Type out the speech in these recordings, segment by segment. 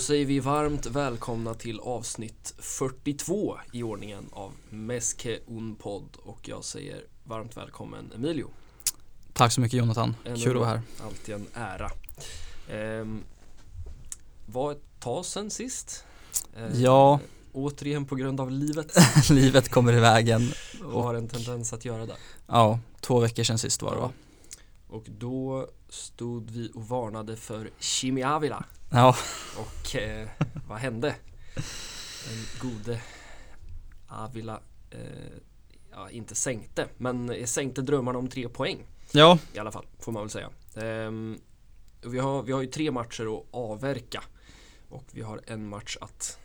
säger vi varmt välkomna till avsnitt 42 i ordningen av Meske Un Podd och jag säger varmt välkommen Emilio. Tack så mycket Jonathan, En kul att vara här. Alltid en ära. Ehm, var ett tag sen sist. Ehm, Ja. Återigen på grund av livet Livet kommer i vägen. Och, har en tendens att göra det. ja, två veckor sedan sist var det va? Och då stod vi och varnade för Chimi Avila. Ja, Och eh, vad hände? Den gode Avila eh, ja, inte sänkte, men sänkte drömmarna om tre poäng ja, i alla fall, får man väl säga. Ehm, vi, har, vi har ju tre matcher att avverka och vi har en match att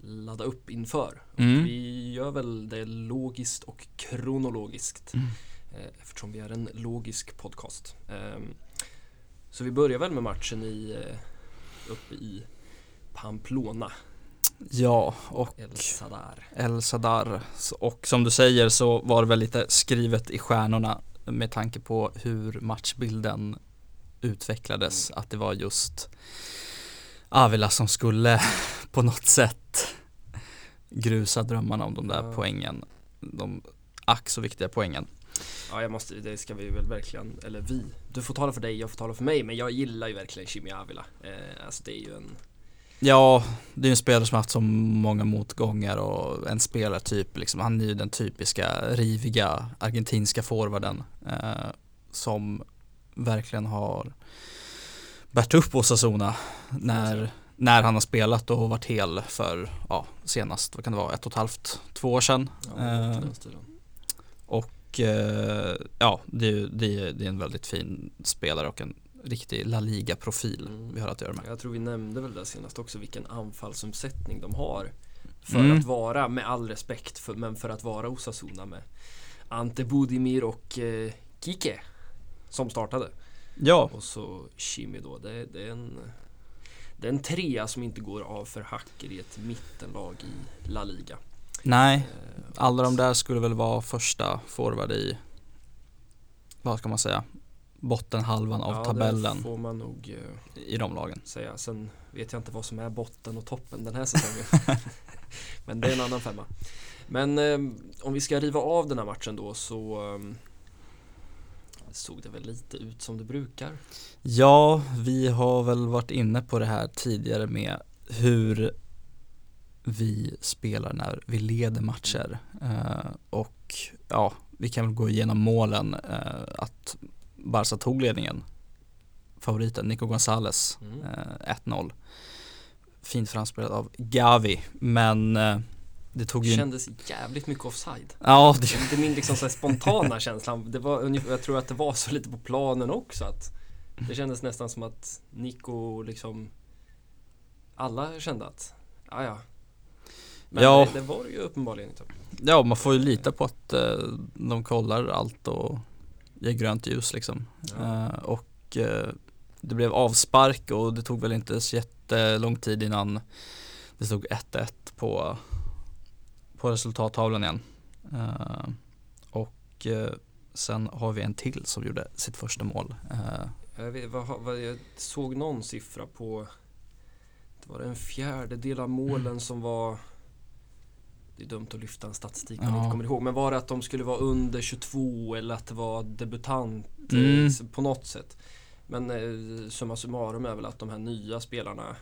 ladda upp inför. Mm. Vi gör väl det logiskt och kronologiskt Mm. Eh, eftersom vi är en logisk podcast. Ehm, så vi börjar väl med matchen i, eh, uppe i Pamplona, ja och El Sadar. El Sadar. Och som du säger så var det väl lite skrivet i stjärnorna med tanke på hur matchbilden utvecklades. Att det var just Avila som skulle på något sätt grusa drömmarna om de där Ja. poängen. De ack så viktiga poängen. Ja, jag måste, det ska vi väl verkligen, eller vi. Du får tala för dig, jag får tala för mig, men jag gillar ju verkligen Chimi Avila. Eh, alltså det är ju en Ja, det är en spelare som haft så många motgångar och en spelartyp liksom. Han är ju den typiska riviga argentinska forwarden eh, som verkligen har bärt upp Osasuna när, när han har spelat och varit hel för, ja, senast, vad kan det vara, ett och ett halvt, två år sedan. Ja, Eh, stilen. Och eh, ja, det är, det, är, det är en väldigt fin spelare och en riktig La Liga-profil Mm. vi har att göra med. Jag tror vi nämnde väl det senast också vilken anfallsomsättning de har För Mm. att vara, med all respekt, för, men för att vara Osasuna med Ante Budimir och eh, Kike Som startade Ja, Och så Chimi då, det, det är en Det är en trea som inte går av för hacker i ett mittenlag i La Liga nej, alla de där skulle väl vara första forward i, vad ska man säga, bottenhalvan av ja, tabellen det får man nog eh, i de lagen. säga. Sen vet jag inte vad som är botten och toppen den här säsongen. Men det är en annan femma. Men eh, om vi ska riva av den här matchen då så eh, såg det väl lite ut som det brukar. Ja, vi har väl varit inne på det här tidigare med hur vi spelar när vi leder matcher. Eh, och ja, vi kan väl gå igenom målen. Eh, att Barca tog ledningen. Favoriten Nico Gonzales Mm. eh, 1-0. Fint framspelat av Gavi, men eh, det tog ju kändes jävligt mycket offside. Ja, det, Det är min liksom så spontana känslan. Det var jag tror att det var så lite på planen också att det kändes nästan som att Nico liksom alla kände att ja ja. Men Ja. det, var det ju uppenbarligen inte. ja, man får ju lita på att eh, de kollar allt och ger grönt ljus liksom. Ja. Eh, och eh, det blev avspark och det tog väl inte så jättelång tid innan det stod 1-1 på, på resultattavlan igen. Eh, och eh, sen har vi en till som gjorde sitt första mål. Eh, Jag, vet, vad, vad, jag såg någon siffra på Det var en fjärdedel av målen Mm. som var Det är dumt att lyfta en statistik man Ja. inte kommer ihåg Men var det att de skulle vara under 22 eller att det var debutant Mm. eh, på något sätt Men eh, summa summarum är väl att de här nya spelarna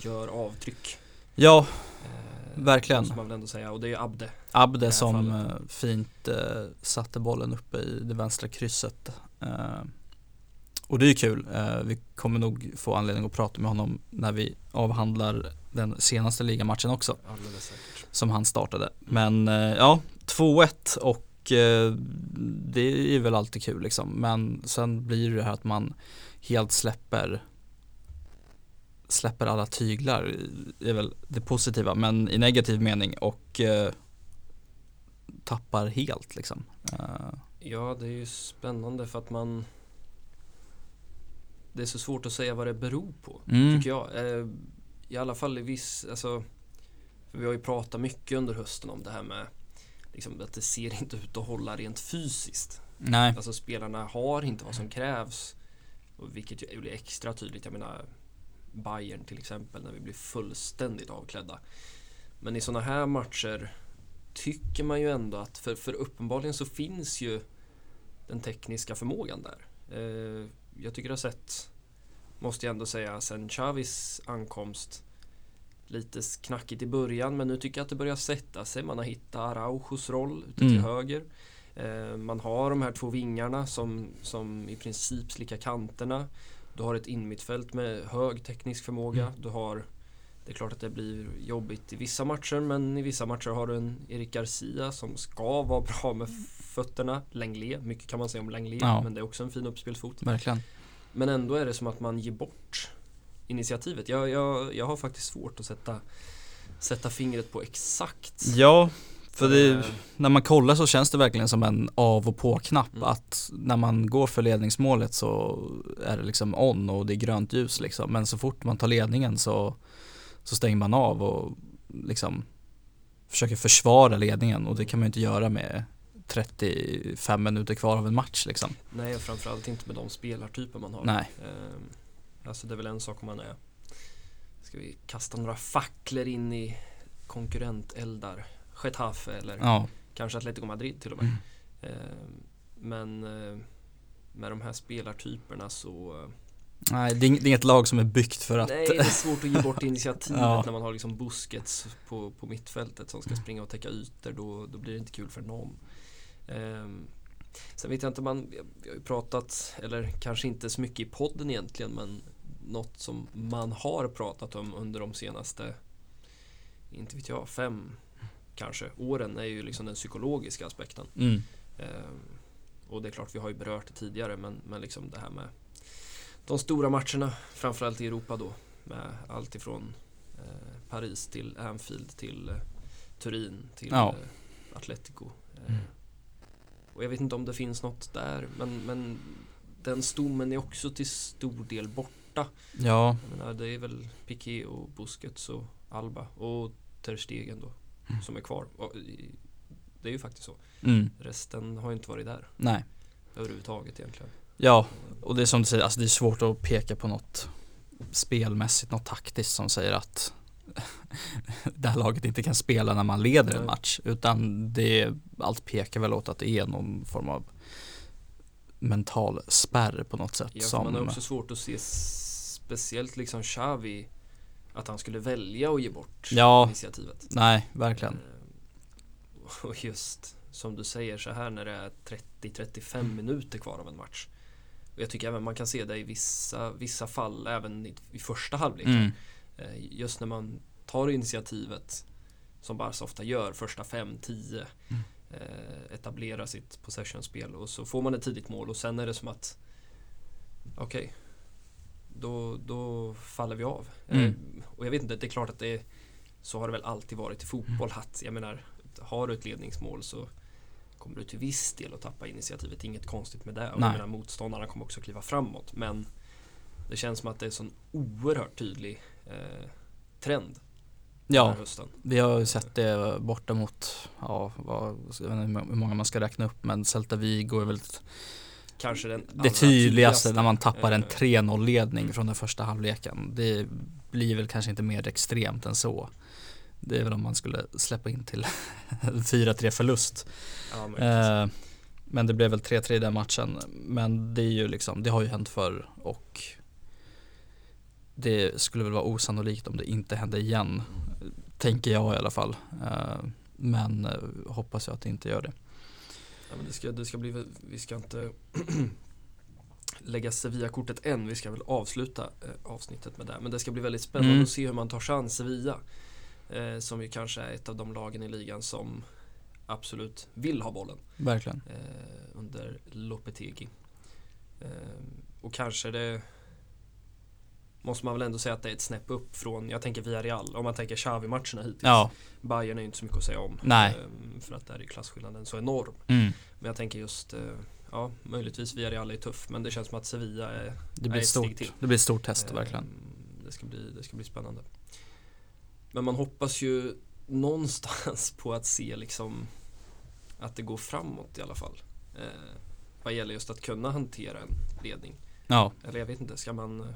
Gör avtryck ja, eh, Verkligen. Måste man väl ändå säga och det är Abde Abde som fallet. eh, fint eh, satte bollen uppe i det vänstra krysset. Eh, och det är kul. Vi kommer nog få anledning att prata med honom när vi avhandlar den senaste ligamatchen också. Alldeles säkert Som han startade. Men eh, ja, 2-1 och eh, det är väl alltid kul liksom. Men sen blir det här att man helt släpper släpper alla tyglar är väl det positiva men i negativ mening och eh, tappar helt liksom. Eh, Ja, det är ju spännande för att man Det är så svårt att säga vad det beror på, Mm. tycker jag. Eh, I alla fall i viss, alltså Vi har ju pratat mycket under hösten om det här med liksom, att det ser inte ut att hålla rent fysiskt. nej, Alltså spelarna har inte vad som krävs. Och vilket ju blir extra tydligt. Jag menar Bayern till exempel när vi blir fullständigt avklädda. Men i sådana här matcher tycker man ju ändå att, för, för uppenbarligen så finns ju den tekniska förmågan där. Eh, jag tycker det har sett, måste jag ändå säga, sen Chavis ankomst lite knackigt i början men nu tycker jag att det börjar sätta sig. Man har hittat Araujos roll ute till Mm. höger. Eh, man har de här två vingarna som, som i princip slickar kanterna. Du har ett inmittfält med hög teknisk förmåga. Mm. Du har det är klart att det blir jobbigt i vissa matcher men i vissa matcher har du en Erik Garcia som ska vara bra med fötterna. Lenglet, mycket kan man säga om Lenglet Ja. men det är också en fin uppspelsfot. Verkligen. Men ändå är det som att man ger bort initiativet. Jag, jag, jag har faktiskt svårt att sätta, sätta fingret på exakt. Ja, för det, Eh, när man kollar så känns det verkligen som en av och på-knapp. Mm. Att när man går för ledningsmålet så är det liksom on och det är grönt ljus liksom. Men så fort man tar ledningen så, så stänger man av och liksom försöker försvara ledningen och det kan man ju inte göra med 35 minuter kvar av en match liksom. Nej, framförallt inte med de spelartyper man har. Nej. Eh, alltså det är väl en sak om man är Ska vi kasta några facklor in i konkurrenteldar Getafe eller Ja, kanske Atletico Madrid till och med. Mm. Eh, men eh, med de här spelartyperna så eh, nej det är ing- det är inget lag som är byggt för att Nej, det är svårt att ge bort initiativet Ja. när man har liksom Busquets på, på mittfältet som ska springa och täcka ytor. Då, då blir det inte kul för någon. Ehm, sen vet jag inte, man, vi har ju pratat, eller kanske inte så mycket i podden egentligen, men något som man har pratat om under de senaste, inte vet jag, fem kanske åren är ju liksom den psykologiska aspekten. mm, Ehm, och det är klart, vi har ju berört det tidigare, men, men liksom det här med de stora matcherna, framförallt i Europa då, med allt ifrån eh, Paris till Anfield till eh, Turin till Ja. eh, Atletico. Eh, Mm. Och jag vet inte om det finns något där, men, men den stommen är också till stor del borta. Ja, Jag menar, det är väl Piqué och Busquets och Alba och Ter Stegen då, Mm. som är kvar. Och, det är ju faktiskt så. mm, Resten har ju inte varit där nej. överhuvudtaget egentligen. Ja, och det är som du säger, alltså det är svårt att peka på något spelmässigt, något taktiskt som säger att det här laget inte kan spela när man leder en Nej. match. Utan det, allt pekar väl åt att det är någon form av mental spärr på något sätt. Ja, som, man har också svårt att se speciellt liksom Xavi att han skulle välja att ge bort Ja. initiativet. Nej, verkligen. Eh, Och just som du säger så här när det är 30-35 minuter kvar av en match. Och jag tycker även man kan se det i vissa, vissa fall även i, i första halvlek. Mm. Eh, Just när man tar initiativet som Barca ofta gör, första 5-10 Mm. eh, etablera sitt possessionspel och så får man ett tidigt mål och sen är det som att okej, då, då faller vi av. Mm. Eh, och jag vet inte, det är klart att det är, så har det väl alltid varit i fotboll att jag menar, har du ett ledningsmål så kommer du till viss del att tappa initiativet. Inget konstigt med det. Och Nej. jag menar, motståndarna kommer också kliva framåt. Men det känns som att det är en sån oerhört tydlig eh, trend Ja, vi har ju sett det borta mot, ja, vad, jag vet inte hur många man ska räkna upp, men Celta Vigo är väl Kanske den det tydligaste när man tappar en Eh, 3-0 ledning från den första halvleken. Det blir väl kanske inte mer extremt än så. Det är väl om man skulle släppa in till 4-3 förlust. Ja. Eh, men det blev väl 3-3 i den matchen. Men det är ju liksom, det har ju hänt förr och det skulle väl vara osannolikt om det inte hände igen. Tänker jag i alla fall. Eh, men eh, hoppas jag att det inte gör det. Men det, ska, det ska bli, vi ska inte lägga Sevilla-kortet än. Vi ska väl avsluta eh, avsnittet med det. Men det ska bli väldigt spännande Mm. att se hur man tar sig an Sevilla. Eh, som ju kanske är ett av de lagen i ligan som absolut vill ha bollen Verkligen. eh, under Lopetegi. Eh, och kanske det måste man väl ändå säga att det är ett snäpp upp från, jag tänker Villarreal, om man tänker Xavi-matcherna hittills. Ja, Bayern är ju inte så mycket att säga om. Nej. eh, För att där är klasskillnaden så enorm. mm. Men jag tänker just, eh, ja möjligtvis Villarreal är tuff men det känns som att Sevilla är det blir Nej, ett ett steg till. stort, det blir ett stort test eh, verkligen. Det ska, bli, det ska bli spännande. Men man hoppas ju någonstans på att se liksom att det går framåt i alla fall. Eh, vad gäller just att kunna hantera en ledning. Ja, Eller jag vet inte, ska man eh,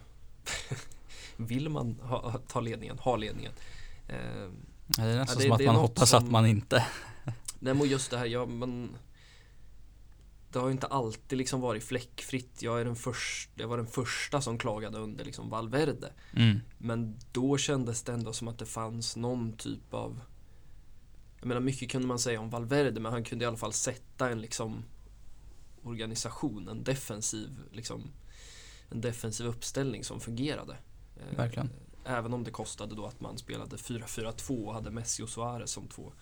vill man ha, ta ledningen, ha ledningen. Eh, det är nästan det- som att man hoppas som- att man inte Nej men just det här, ja men Det har ju inte alltid liksom varit fläckfritt. Jag, är den först, jag var den första som klagade under liksom Valverde. mm. Men då kändes det ändå som att det fanns någon typ av Jag menar mycket kunde man säga om Valverde men han kunde i alla fall sätta en liksom Organisation, en defensiv liksom En defensiv uppställning som fungerade. Eh, Verkligen. Även om det kostade då att man spelade 4-4-2 och hade Messi och Suarez som två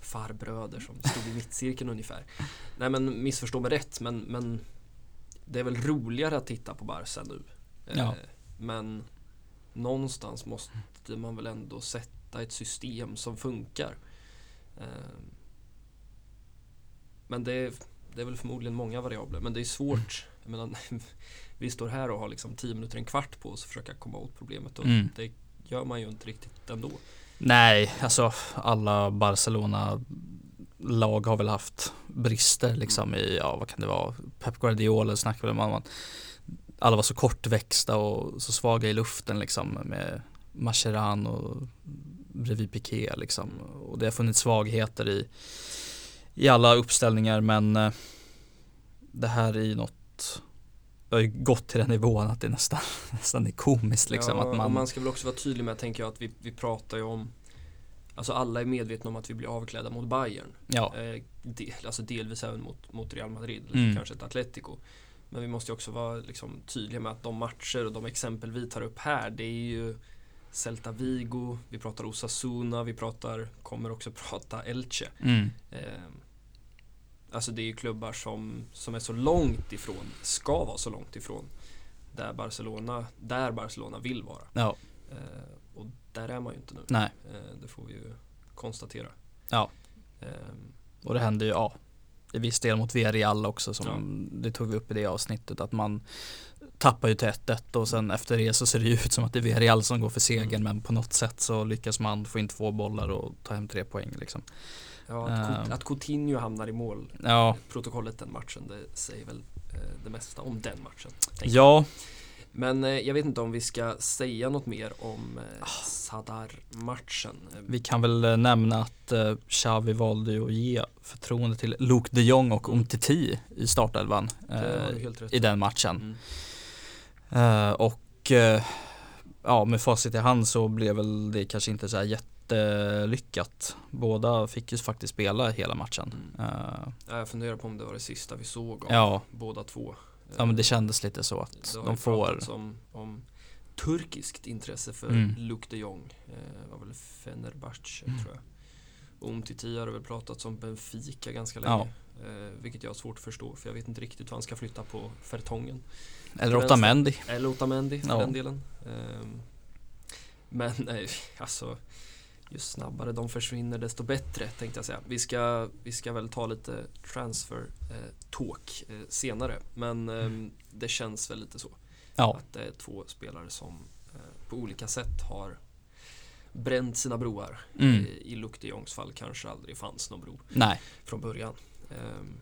farbröder som stod i mittcirkeln ungefär. Nej men missförstå mig rätt men, men det är väl roligare att titta på Barca nu. Eh, Ja. Men någonstans måste man väl ändå sätta ett system som funkar. Eh, Men det är, det är väl förmodligen många variabler men det är svårt. Jag menar, vi står här och har liksom 10 minuter, en kvart på oss att försöka komma åt problemet och Mm. det gör man ju inte riktigt ändå. Nej, alltså alla Barcelona-lag har väl haft brister liksom i, ja vad kan det vara, Pep Guardiola snackade väl om att alla var så kortväxta och så svaga i luften liksom med Mascherano och bredvid Piqué liksom. Och det har funnits svagheter i, i alla uppställningar men eh, det här är ju något det har ju gått till den nivån att det nästan, nästan är komiskt liksom. ja, att man, och man ska väl också vara tydlig med, tänker jag, att vi, vi pratar ju om Alltså alla är medvetna om att vi blir avklädda mot Bayern. ja, Eh, del, alltså delvis även mot, mot Real Madrid, Mm. kanske ett Atletico. Men vi måste ju också vara liksom, tydliga med att de matcher och de exempel vi tar upp här, det är ju Celta Vigo, vi pratar Osasuna, vi pratar, kommer också prata Elche. mm, Eh, alltså det är ju klubbar som, som är så långt ifrån, ska vara så långt ifrån där Barcelona, där Barcelona vill vara. ja, Eh, och där är man ju inte nu. nej, Eh, det får vi ju konstatera. Ja. Ehm, och det hände ju, ja, i viss del mot Villarreal också som det tog vi upp i det avsnittet att man tappar ju till 1-1 och sen efter det så ser det ju ut som att det är Villarreal som går för segern Mm. men på något sätt så lyckas man få in två bollar och ta hem tre poäng liksom. Ja, att, Ehm. att Coutinho hamnar i mål Ja, protokollet den matchen, det säger väl eh, det mesta om den matchen. tänker jag. ja, Men eh, jag vet inte om vi ska säga något mer om eh, Sadar-matchen. Vi kan väl nämna att Xavi valde att ge förtroende till Luke de Jong och Umtiti i startelvan i den matchen. Mm. Och ja, med facit i hand så blev väl det kanske inte så här jättelyckat. Båda fick ju faktiskt spela hela matchen. Mm. Eh, Ja, Jag funderar på om det var det sista vi såg av ja, båda två. ja, men det Eh, kändes lite så att det de får, om, om turkiskt intresse för Mm. Luke de Jong. Eh, var väl Fenerbahce Mm. tror jag. Umtiti har väl pratats om Benfica ganska länge. Eh, vilket jag har svårt att förstå för jag vet inte riktigt vad han ska flytta på Fertongen. eller. Otamendi. Eller Otamendi för Ja. den delen. Ehm, men nej, alltså ju snabbare de försvinner desto bättre tänkte jag säga. Vi ska, vi ska väl ta lite transfer eh, talk eh, senare. Men ehm, det känns väl lite så. Ja, Att det är två spelare som eh, på olika sätt har bränt sina broar. Mm. I, I Luke de Jongs fall kanske aldrig fanns någon bro nej, från början. Ehm,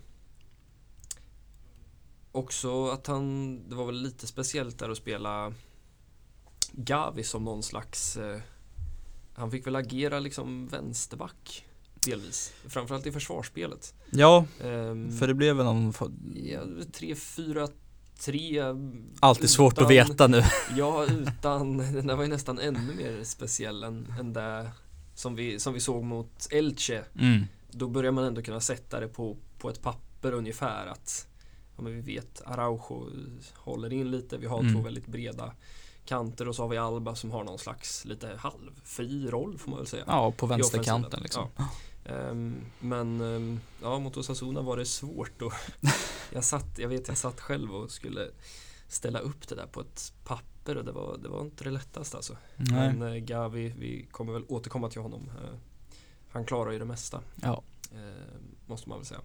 också att han, det var väl lite speciellt där att spela Gavi som någon slags, eh, han fick väl agera liksom vänsterback delvis. Framförallt i försvarsspelet. ja, Ehm, för det blev väl någon, ja, 3-4 3 alltid svårt att utan- veta nu. Ja, utan, den där var ju nästan ännu mer speciell än, än det som vi, som vi såg mot Elche Mm. då börjar man ändå kunna sätta det på, på ett papper ungefär att ja, men vi vet Araujo håller in lite, vi har Mm. två väldigt breda kanter och så har vi Alba som har någon slags lite halvfri roll får man väl säga. Ja, på I vänsterkanten liksom. Ja. Ehm, men ehm, ja, mot Osasuna var det svårt och jag satt, jag vet jag satt själv och skulle ställa upp det där på ett papper och det var, det var inte det lättaste alltså. Nej. Men eh, Gavi, vi kommer väl återkomma till honom. Eh, han klarar ju det mesta. Ja. Eh, måste man väl säga.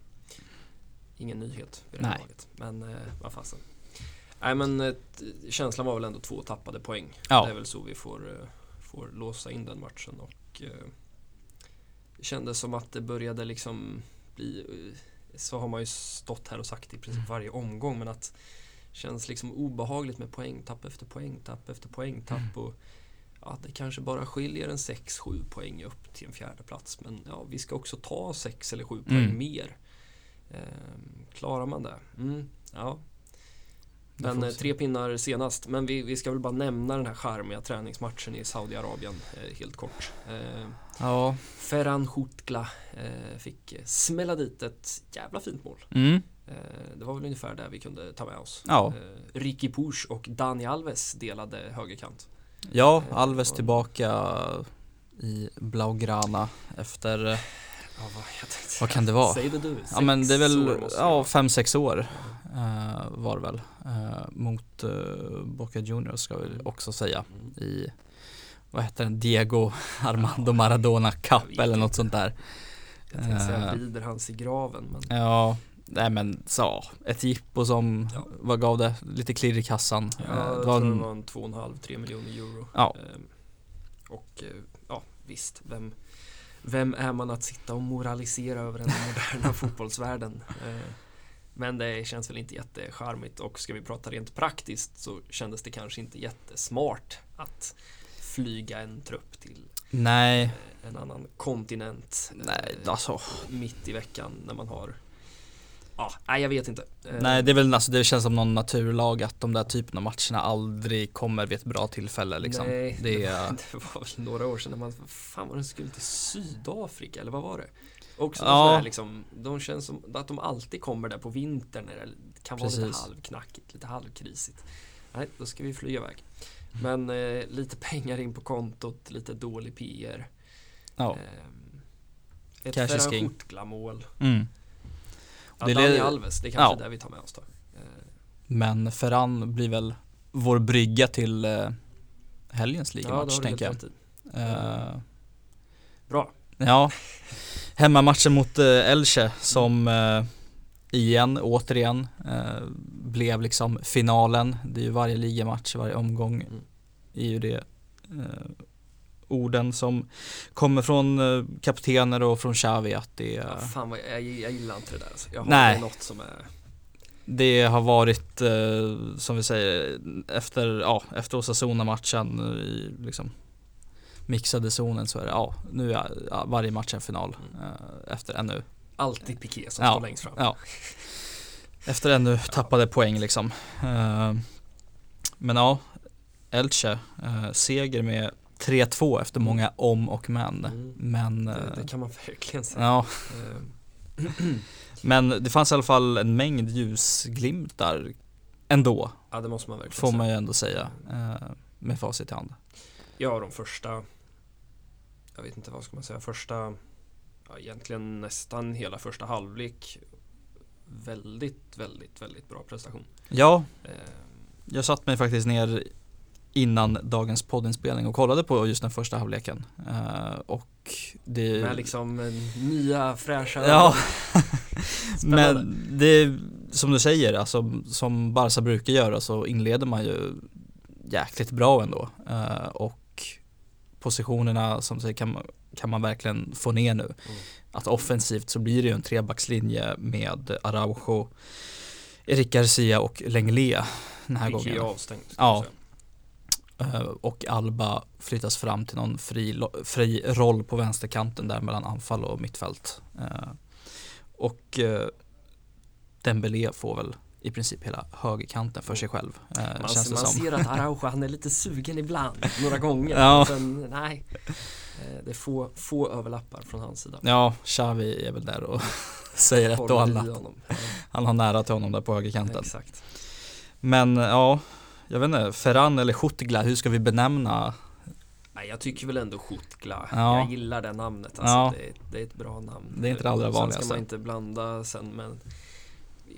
Ingen nyhet vid det här laget. Men eh, vad fasen. Nej men eh, känslan var väl ändå två tappade poäng. Ja. Det är väl så vi får, eh, får låsa in den matchen. Och eh, det kändes som att det började liksom bli eh, så har man ju stått här och sagt i princip varje omgång men att Känns liksom obehagligt med poängtapp efter poängtapp efter poängtapp. Mm. Och, ja, det kanske bara skiljer en 6-7 poäng upp till en fjärde plats. Men ja, vi ska också ta 6 eller 7 poäng Mm. mer. Ehm, klarar man det? Mm, ja. Det Men eh, tre pinnar senast. Men vi, vi ska väl bara nämna den här charmiga träningsmatchen i Saudiarabien eh, helt kort. Eh, Ja, Ferran Hutgla eh, fick eh, smälla dit ett jävla fint mål. mm. Det var väl ungefär där vi kunde ta med oss. ja. Ricky Puch och Dani Alves delade högerkant. ja Alves tillbaka i Blaugrana efter, Ja, vad, vad kan det vara? Säg det du. Ja men det är väl, det ja fem, sex år var det väl. Eh, mot uh, Boca Juniors ska vi också säga. Mm. I, vad heter den, Diego Armando Maradona Cup eller något sånt där. Jag tänkte säga Eh. rider hans i graven. Men Ja, nej men så, ett jippo som, Ja. vad gav det? Lite klirr i kassan. ja, Eh, jag det tror var det en, var en 2,5-3 miljoner euro. Ja. Ehm, och eh, ja, visst. Vem, vem är man att sitta och moralisera över den moderna fotbollsvärlden? Eh, men det känns väl inte jättecharmigt och ska vi prata rent praktiskt så kändes det kanske inte jättesmart att flyga en trupp till nej, eh, en annan kontinent eh, nej alltså. mitt i veckan när man har Ja, nej jag vet inte. Eh, Nej det är väl, alltså det känns som någon naturlag att de där typen av matcherna aldrig kommer vid ett bra tillfälle liksom. Nej, det är, var, det var väl några år sedan när man, fan var det skulle till Sydafrika eller vad var det? Också Ja. sådär liksom, de känns som att de alltid kommer där på vintern när det kan vara lite Precis. halvknackigt, lite halvkrisigt. Nej, då ska vi flyga iväg. Men eh, lite pengar in på kontot, lite dålig PR. ja. Ehm, ett Ferran king. Hurtgla-mål. Mm. Ja, Det Dani det- Alves, det är kanske Ja. där vi tar med oss då. Eh, Men Ferran blir väl vår brygga till eh, helgens ja, det ligamatch helt tänker jag. Eh, Bra. Ja, hemmamatchen mot eh, Elche som eh, igen, återigen, eh, blev liksom finalen. Det är ju varje ligamatch, varje omgång Mm. är ju det orden som kommer från kaptener och från Xavi att det, Ja, fan vad, jag, jag gillar inte det där alltså. Jag har Nej. något som är det har varit, eh, som vi säger, efter, ja, efter Osasuna-matchen liksom mixade zonen så är det, ja, nu är varje match en final Mm. eh, efter ännu alltid Piqué som Ja, står längst fram. Ja. Efter ännu tappade poäng liksom. Eh, Men ja, Elche, eh, seger med 3-2 efter många om och men. Mm. Men, Det, det kan man verkligen säga. ja, men det fanns i alla fall en mängd ljusglimtar ändå, Ja, det måste man verkligen får man ju ändå säga. eh, Med facit i hand. Ja, de första, jag vet inte vad ska man säga, första, ja, egentligen nästan hela första halvlek. Väldigt, väldigt, väldigt bra prestation. Ja, Eh, jag satt mig faktiskt ner innan dagens poddinspelning och kollade på just den första halvleken. Eh, Och det... med liksom eh, nya fräscha Ja, men det som du säger, alltså, som Barca brukar göra så inleder man ju jäkligt bra ändå. Eh, och positionerna som säger kan man, kan man verkligen få ner nu. Mm. Att offensivt så blir det ju en trebackslinje med Araujo, Erik Garcia och Lenglet den här Piqué gången. avstängd. ska Ja. Eh, Och Alba flyttas fram till någon fri, fri roll på vänsterkanten där mellan anfall och mittfält. Eh, Och eh, Dembélé får väl i princip hela högerkanten för sig själv. eh, Man, känns det man som. ser att Araujo, han är lite sugen ibland, några gånger. Ja. Men nej, Eh, det är få, få överlappar från hans sida. Ja, Xavi är väl där och säger ett och annat. Han har nära till honom där på högerkanten. Exakt. Men ja, jag vet inte, Ferran eller Schutgla, hur ska vi benämna? Nej, jag tycker väl ändå Schutgla. Ja. Jag gillar det namnet. Alltså. Ja. Det, är, det är ett bra namn. Det är inte det allra Sen ska vanligaste. man inte blanda sen men vi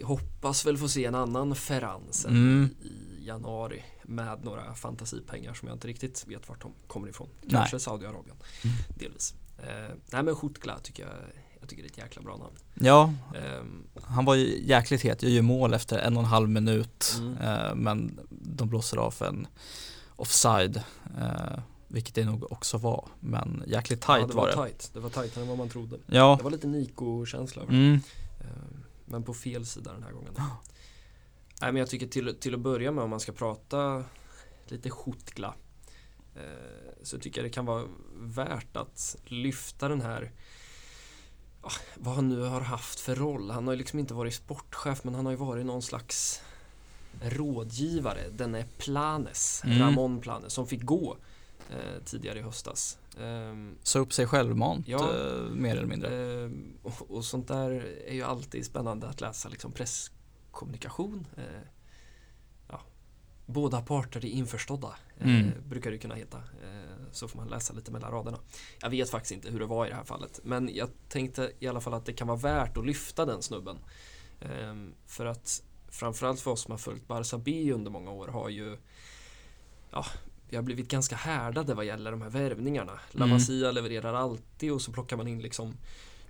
hoppas väl få se en annan Ferran Mm. i, januari med några fantasipengar som jag inte riktigt vet vart de kommer ifrån. Nej. Kanske Saudiarabien Mm. delvis. Eh, nej men Schutgla tycker jag, jag tycker det är ett jäkla bra namn. Ja, Ehm, han var ju jäkligt het, jag gör ju mål efter en och en halv minut Mm. eh, men de blåser av en offside eh, vilket det nog också var men jäkligt ja, tight det var, var det. tight. Det var tajtare än vad man trodde. Ja, Det var lite över det. mm, Ehm, Men på fel sida den här gången. Nej men jag tycker till, till att börja med om man ska prata lite skotgla eh, så tycker jag det kan vara värt att lyfta den här oh, vad han nu har haft för roll. Han har ju liksom inte varit sportchef men han har ju varit någon slags rådgivare. Den är Planes, Mm. Ramon Planes som fick gå eh, tidigare i höstas. Ehm, Så upp sig självmant Ja. eh, mer eller mindre. Ehm, och, och sånt där är ju alltid spännande att läsa liksom presskommunikation. Eh, ja, båda parter är införstådda, eh, Mm. brukar det kunna heta. Så får man läsa lite mellan raderna. Jag vet faktiskt inte hur det var i det här fallet. Men jag tänkte i alla fall att det kan vara värt att lyfta den snubben. Ehm, för att framförallt för oss som har följt Barça B under många år har ju ja, vi har blivit ganska härdade vad gäller de här värvningarna. La Mm. Masia levererar alltid och så plockar man in liksom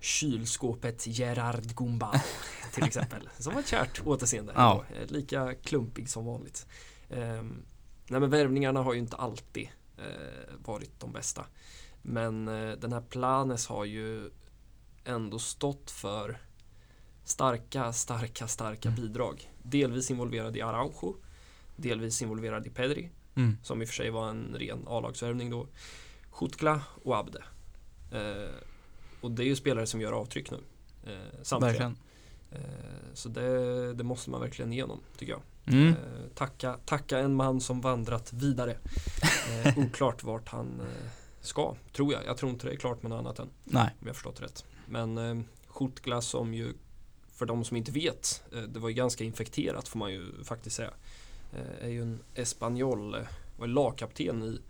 kylskåpet Gerard Gumbau till exempel. Som var ett kärt återseende. Ja. Eh, Lika klumpig som vanligt. Um, nej men värvningarna har ju inte alltid eh, varit de bästa. Men eh, den här Planes har ju ändå stått för starka, starka, starka Mm. bidrag. Delvis involverad i Araujo, delvis involverad i Pedri, Mm. som i och för sig var en ren A-lagsvärvning då. Chutkla och Abde. Eh, och det är ju spelare som gör avtryck nu. Eh, samtliga. Verkligen. Eh, så det, det måste man verkligen igenom, tycker jag. Mm. Eh, tacka, tacka en man som vandrat vidare. Eh, oklart vart han eh, ska, tror jag. Jag tror inte det är klart med något annat än, Nej. om jag förstått rätt. Men eh, Chutkla som ju, för de som inte vet, eh, det var ju ganska infekterat får man ju faktiskt säga. Eh, är ju en espanjol, eh, var lagkapten i,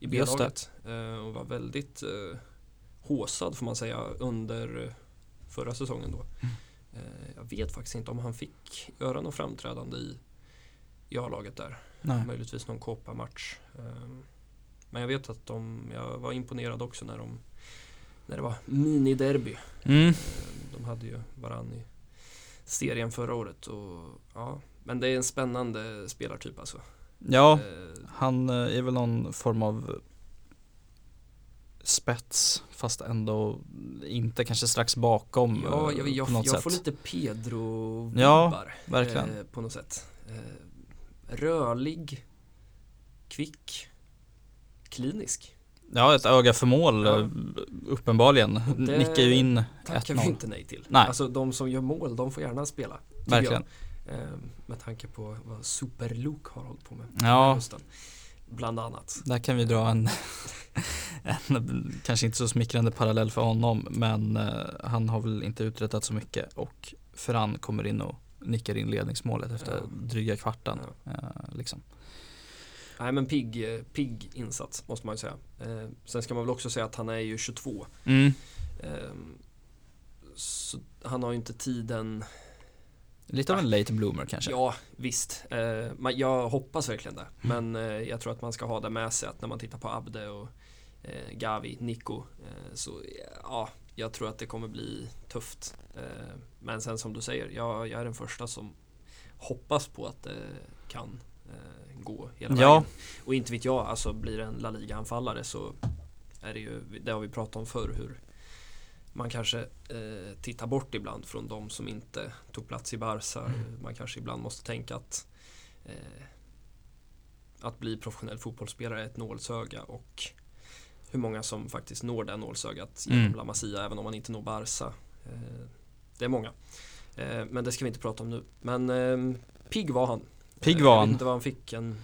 i. B-laget. Eh, och var väldigt eh, håsad får man säga under eh, förra säsongen då. Mm. Eh, jag vet faktiskt inte om han fick göra något framträdande i, i A-laget där. Nej. Möjligtvis någon Copa-match. Ehm, Men jag vet att de, jag var imponerad också när de när det var miniderby. Mm. Ehm, De hade ju varann i serien förra året. Och, ja, men det är en spännande spelartyp alltså. Ja, Ehm, han eh, är väl någon form av spets fast ändå inte kanske strax bakom Ja, eh, jag, jag, jag sätt. får lite Pedro-vibbar. Ja, verkligen. Eh, på något sätt. Eh, rörlig, kvick, klinisk. Ja, ett öga för mål Ja. eh, uppenbarligen. Det Nickar ju in tackar vi 1-0. inte nej till. Nej. Alltså de som gör mål, de får gärna spela. Verkligen. Jag. Eh, med tanke på vad Super-Luke har hållit på med. Ja. Hösten. Bland annat. Där kan vi dra en, en kanske inte så smickrande parallell för honom men eh, han har väl inte uträttat så mycket och Ferran kommer in och nickar in ledningsmålet efter Ja. dryga kvarten. Eh, liksom. Nej men pigg, eh, pigg insats måste man ju säga. Eh, sen ska man väl också säga att han är ju 22. mm. Eh, så han har ju inte tiden Lite av en late bloomer kanske. Ja, visst. Eh, jag hoppas verkligen det. Men eh, jag tror att man ska ha det med sig att när man tittar på Abde och eh, Gavi, Nico så ja, jag tror att det kommer bli tufft. Men sen som du säger, jag, jag är den första som hoppas på att det kan gå hela Ja. vägen. Och inte vet jag, alltså blir det en La Liga-anfallare så är det ju, det har vi pratat om förr hur man kanske eh, tittar bort ibland från de som inte tog plats i Barca. Mm. Man kanske ibland måste tänka att eh, att bli professionell fotbollsspelare är ett nålsöga och hur många som faktiskt når det nålsögat genom Mm. La Masia även om man inte når Barca. Eh, det är många. Eh, men det ska vi inte prata om nu. Men eh, pigg var han. Pigg var Jag han. vet inte vad han fick. En,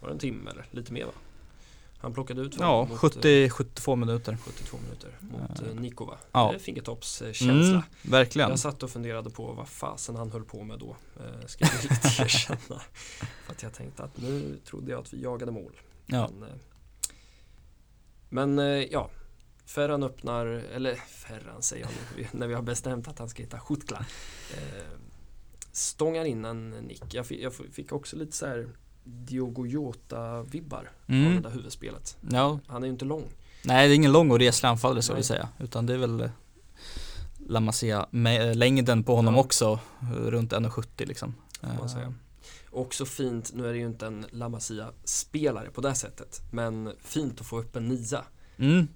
var det en timme eller lite mer va? Han plockade ut Ja, mot, eh, 70-72 minuter. 72 minuter mot Ja. eh, Nikova. Ja. Fingertoppskänsla. Mm, verkligen. Jag satt och funderade på vad fasen han höll på med då. Eh, ska jag riktigt erkänna. För att jag tänkte att nu trodde jag att vi jagade mål. Ja. Men, eh, men eh, ja, Ferran öppnar, eller Ferran säger jag nu, när vi har bestämt att han ska hitta Chutkla. Eh, stångar in en nick. Jag fick, jag fick också lite så här Diogo Jota-vibbar av det Mm. där huvudspelet. Ja, Han är ju inte lång. nej det är ingen lång och reslig anfallare ska vi säga. Utan det är väl eh, La Masia, eh, längden på honom Ja. också, eh, runt 1,70 liksom. man säga. Också fint, nu är det ju inte en La Masia-spelare på det sättet, men fint att få upp en nia. Mm,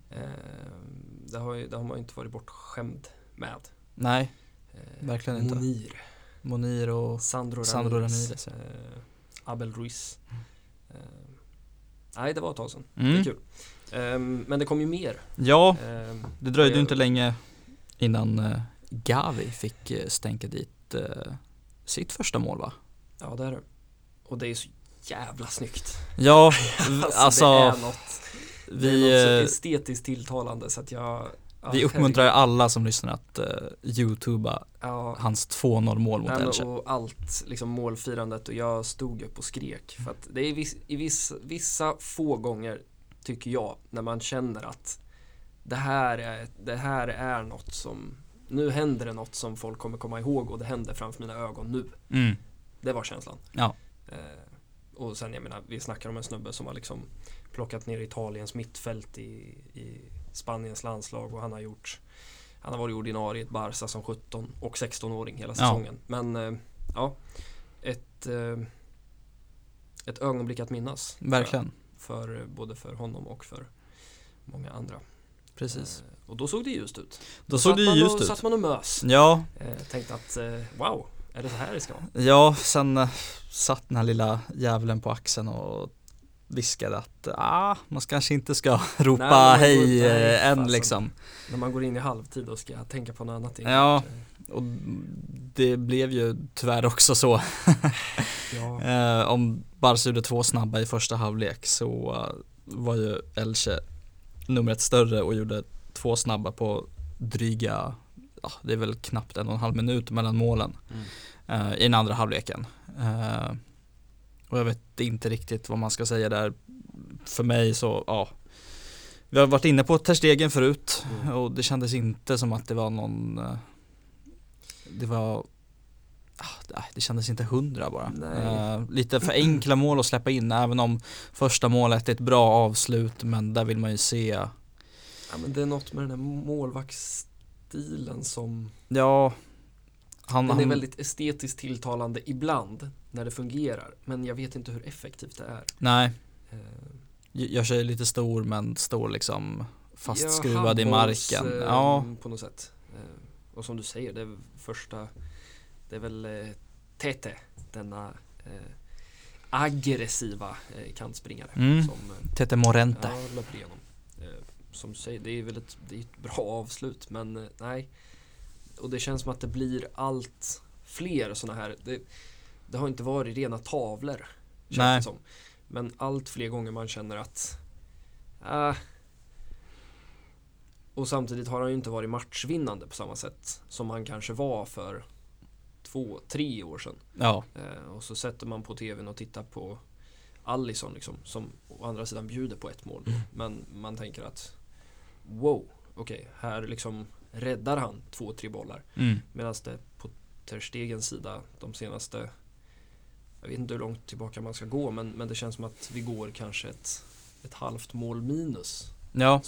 det, har ju, det har man ju inte varit bortskämd med. nej, Verkligen inte. Monir Monir och Sandro, Sandro Ramirez, Ramirez, ja. Abel Ruiz. Eh, nej, det var ett tag sedan. Det mm. är kul. Ehm, men det kom ju mer. Ja, Ehm, det dröjde ju det- inte länge innan eh, Gavi fick eh, stänka dit eh, sitt första mål va? ja, det är det. Och det är så jävla snyggt. Ja, Alltså, alltså, det är något, det är vi, något så estetiskt tilltalande så att jag ja, vi uppmuntrar herregud. alla som lyssnar att uh, youtuba Ja, hans 2-0 mål mot Elche. och allt, liksom målfirandet och jag stod upp och skrek. För att det är viss, i viss, vissa få gånger, tycker jag, när man känner att det här, är, det här är något som, nu händer det något som folk kommer komma ihåg och det händer framför mina ögon nu. Mm. Det var känslan. Ja. Eh, och sen jag menar, vi snackar om en snubbe som har liksom plockat ner Italiens mittfält i, i Spaniens landslag och han har gjort Han har varit ordinarie i ett Barca som 17 och 16-åring hela Ja. säsongen. Men eh, ja, ett, eh, ett ögonblick att minnas. Verkligen, För, för både för honom och för många andra. precis. Eh, och då såg det ljust ut. Då såg satt det ju och, ljust ut. satt man och mös. Ja, tänkte att wow, är det så här det ska vara? ja, sen satt den här lilla djävulen på axeln och viskade att ah, man kanske inte ska ropa Nej, hej eh, än fasen. liksom. När man går in i halvtid och ska tänka på något annat. Ja. Eh, Och det blev ju tyvärr också så. ja. Eh, om Barca gjorde två snabba i första halvlek så var ju Elche numret större och gjorde två snabba på dryga, ja, det är väl knappt en och en halv minut mellan målen Mm. eh, i den andra halvleken. Eh, och jag vet inte riktigt vad man ska säga där. För mig så, ja. Vi har varit inne på Ter Stegen förut Mm. och det kändes inte som att det var någon eh, Det var ah, det- det kändes inte hundra bara. Eh, lite för enkla mål att släppa in även om första målet är ett bra avslut men där vill man ju se ja men det är något med den här målvaktsstilen som Ja han, Den är han, väldigt estetiskt tilltalande ibland när det fungerar men jag vet inte hur effektivt det är. Nej, Eh, gör sig lite stor men står liksom fastskruvad ja, i marken. eh, Ja, På något sätt. Eh, och som du säger, det är första Det är väl eh, Tete, denna aggressiva kantspringare Mm. som Tete Morente. Ja, löper igenom. Som du säger, det är väl ett, det är ett bra avslut men nej. Och det känns som att det blir allt fler sådana här. Det, det har inte varit rena tavlor. Känns som. Men allt fler gånger man känner att äh, och samtidigt har han ju inte varit matchvinnande på samma sätt som han kanske var för två, tre år sedan. Ja, Eh, och så sätter man på tvn och tittar på Allison liksom, som å andra sidan bjuder på ett mål. Mm. Men man tänker att wow, okej, här liksom räddar han två, tre bollar. mm. Medan det på Ter Stegens sida de senaste, jag vet inte hur långt tillbaka man ska gå, men, men det känns som att vi går kanske ett, ett halvt mål minus. ja.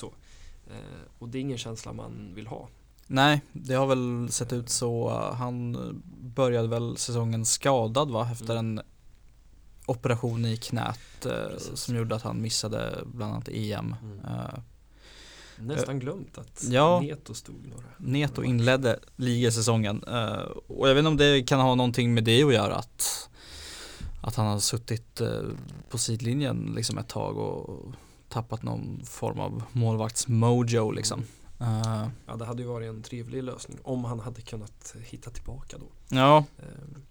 Eh, och det är ingen känsla man vill ha. Nej, det har väl sett ut så. Han började väl säsongen skadad va? Efter Mm. en operation i knät eh, som gjorde att han missade bland annat EM. Mm. Eh, Nästan glömt att ja. Neto stod några. Neto inledde ligasäsongen eh, och jag vet inte om det kan ha någonting med det att göra att, att han har suttit eh, på sidlinjen liksom ett tag och tappat någon form av målvaktsmojo liksom. Eh, Ja, det hade ju varit en trevlig lösning om han hade kunnat hitta tillbaka då. ja, Ehm,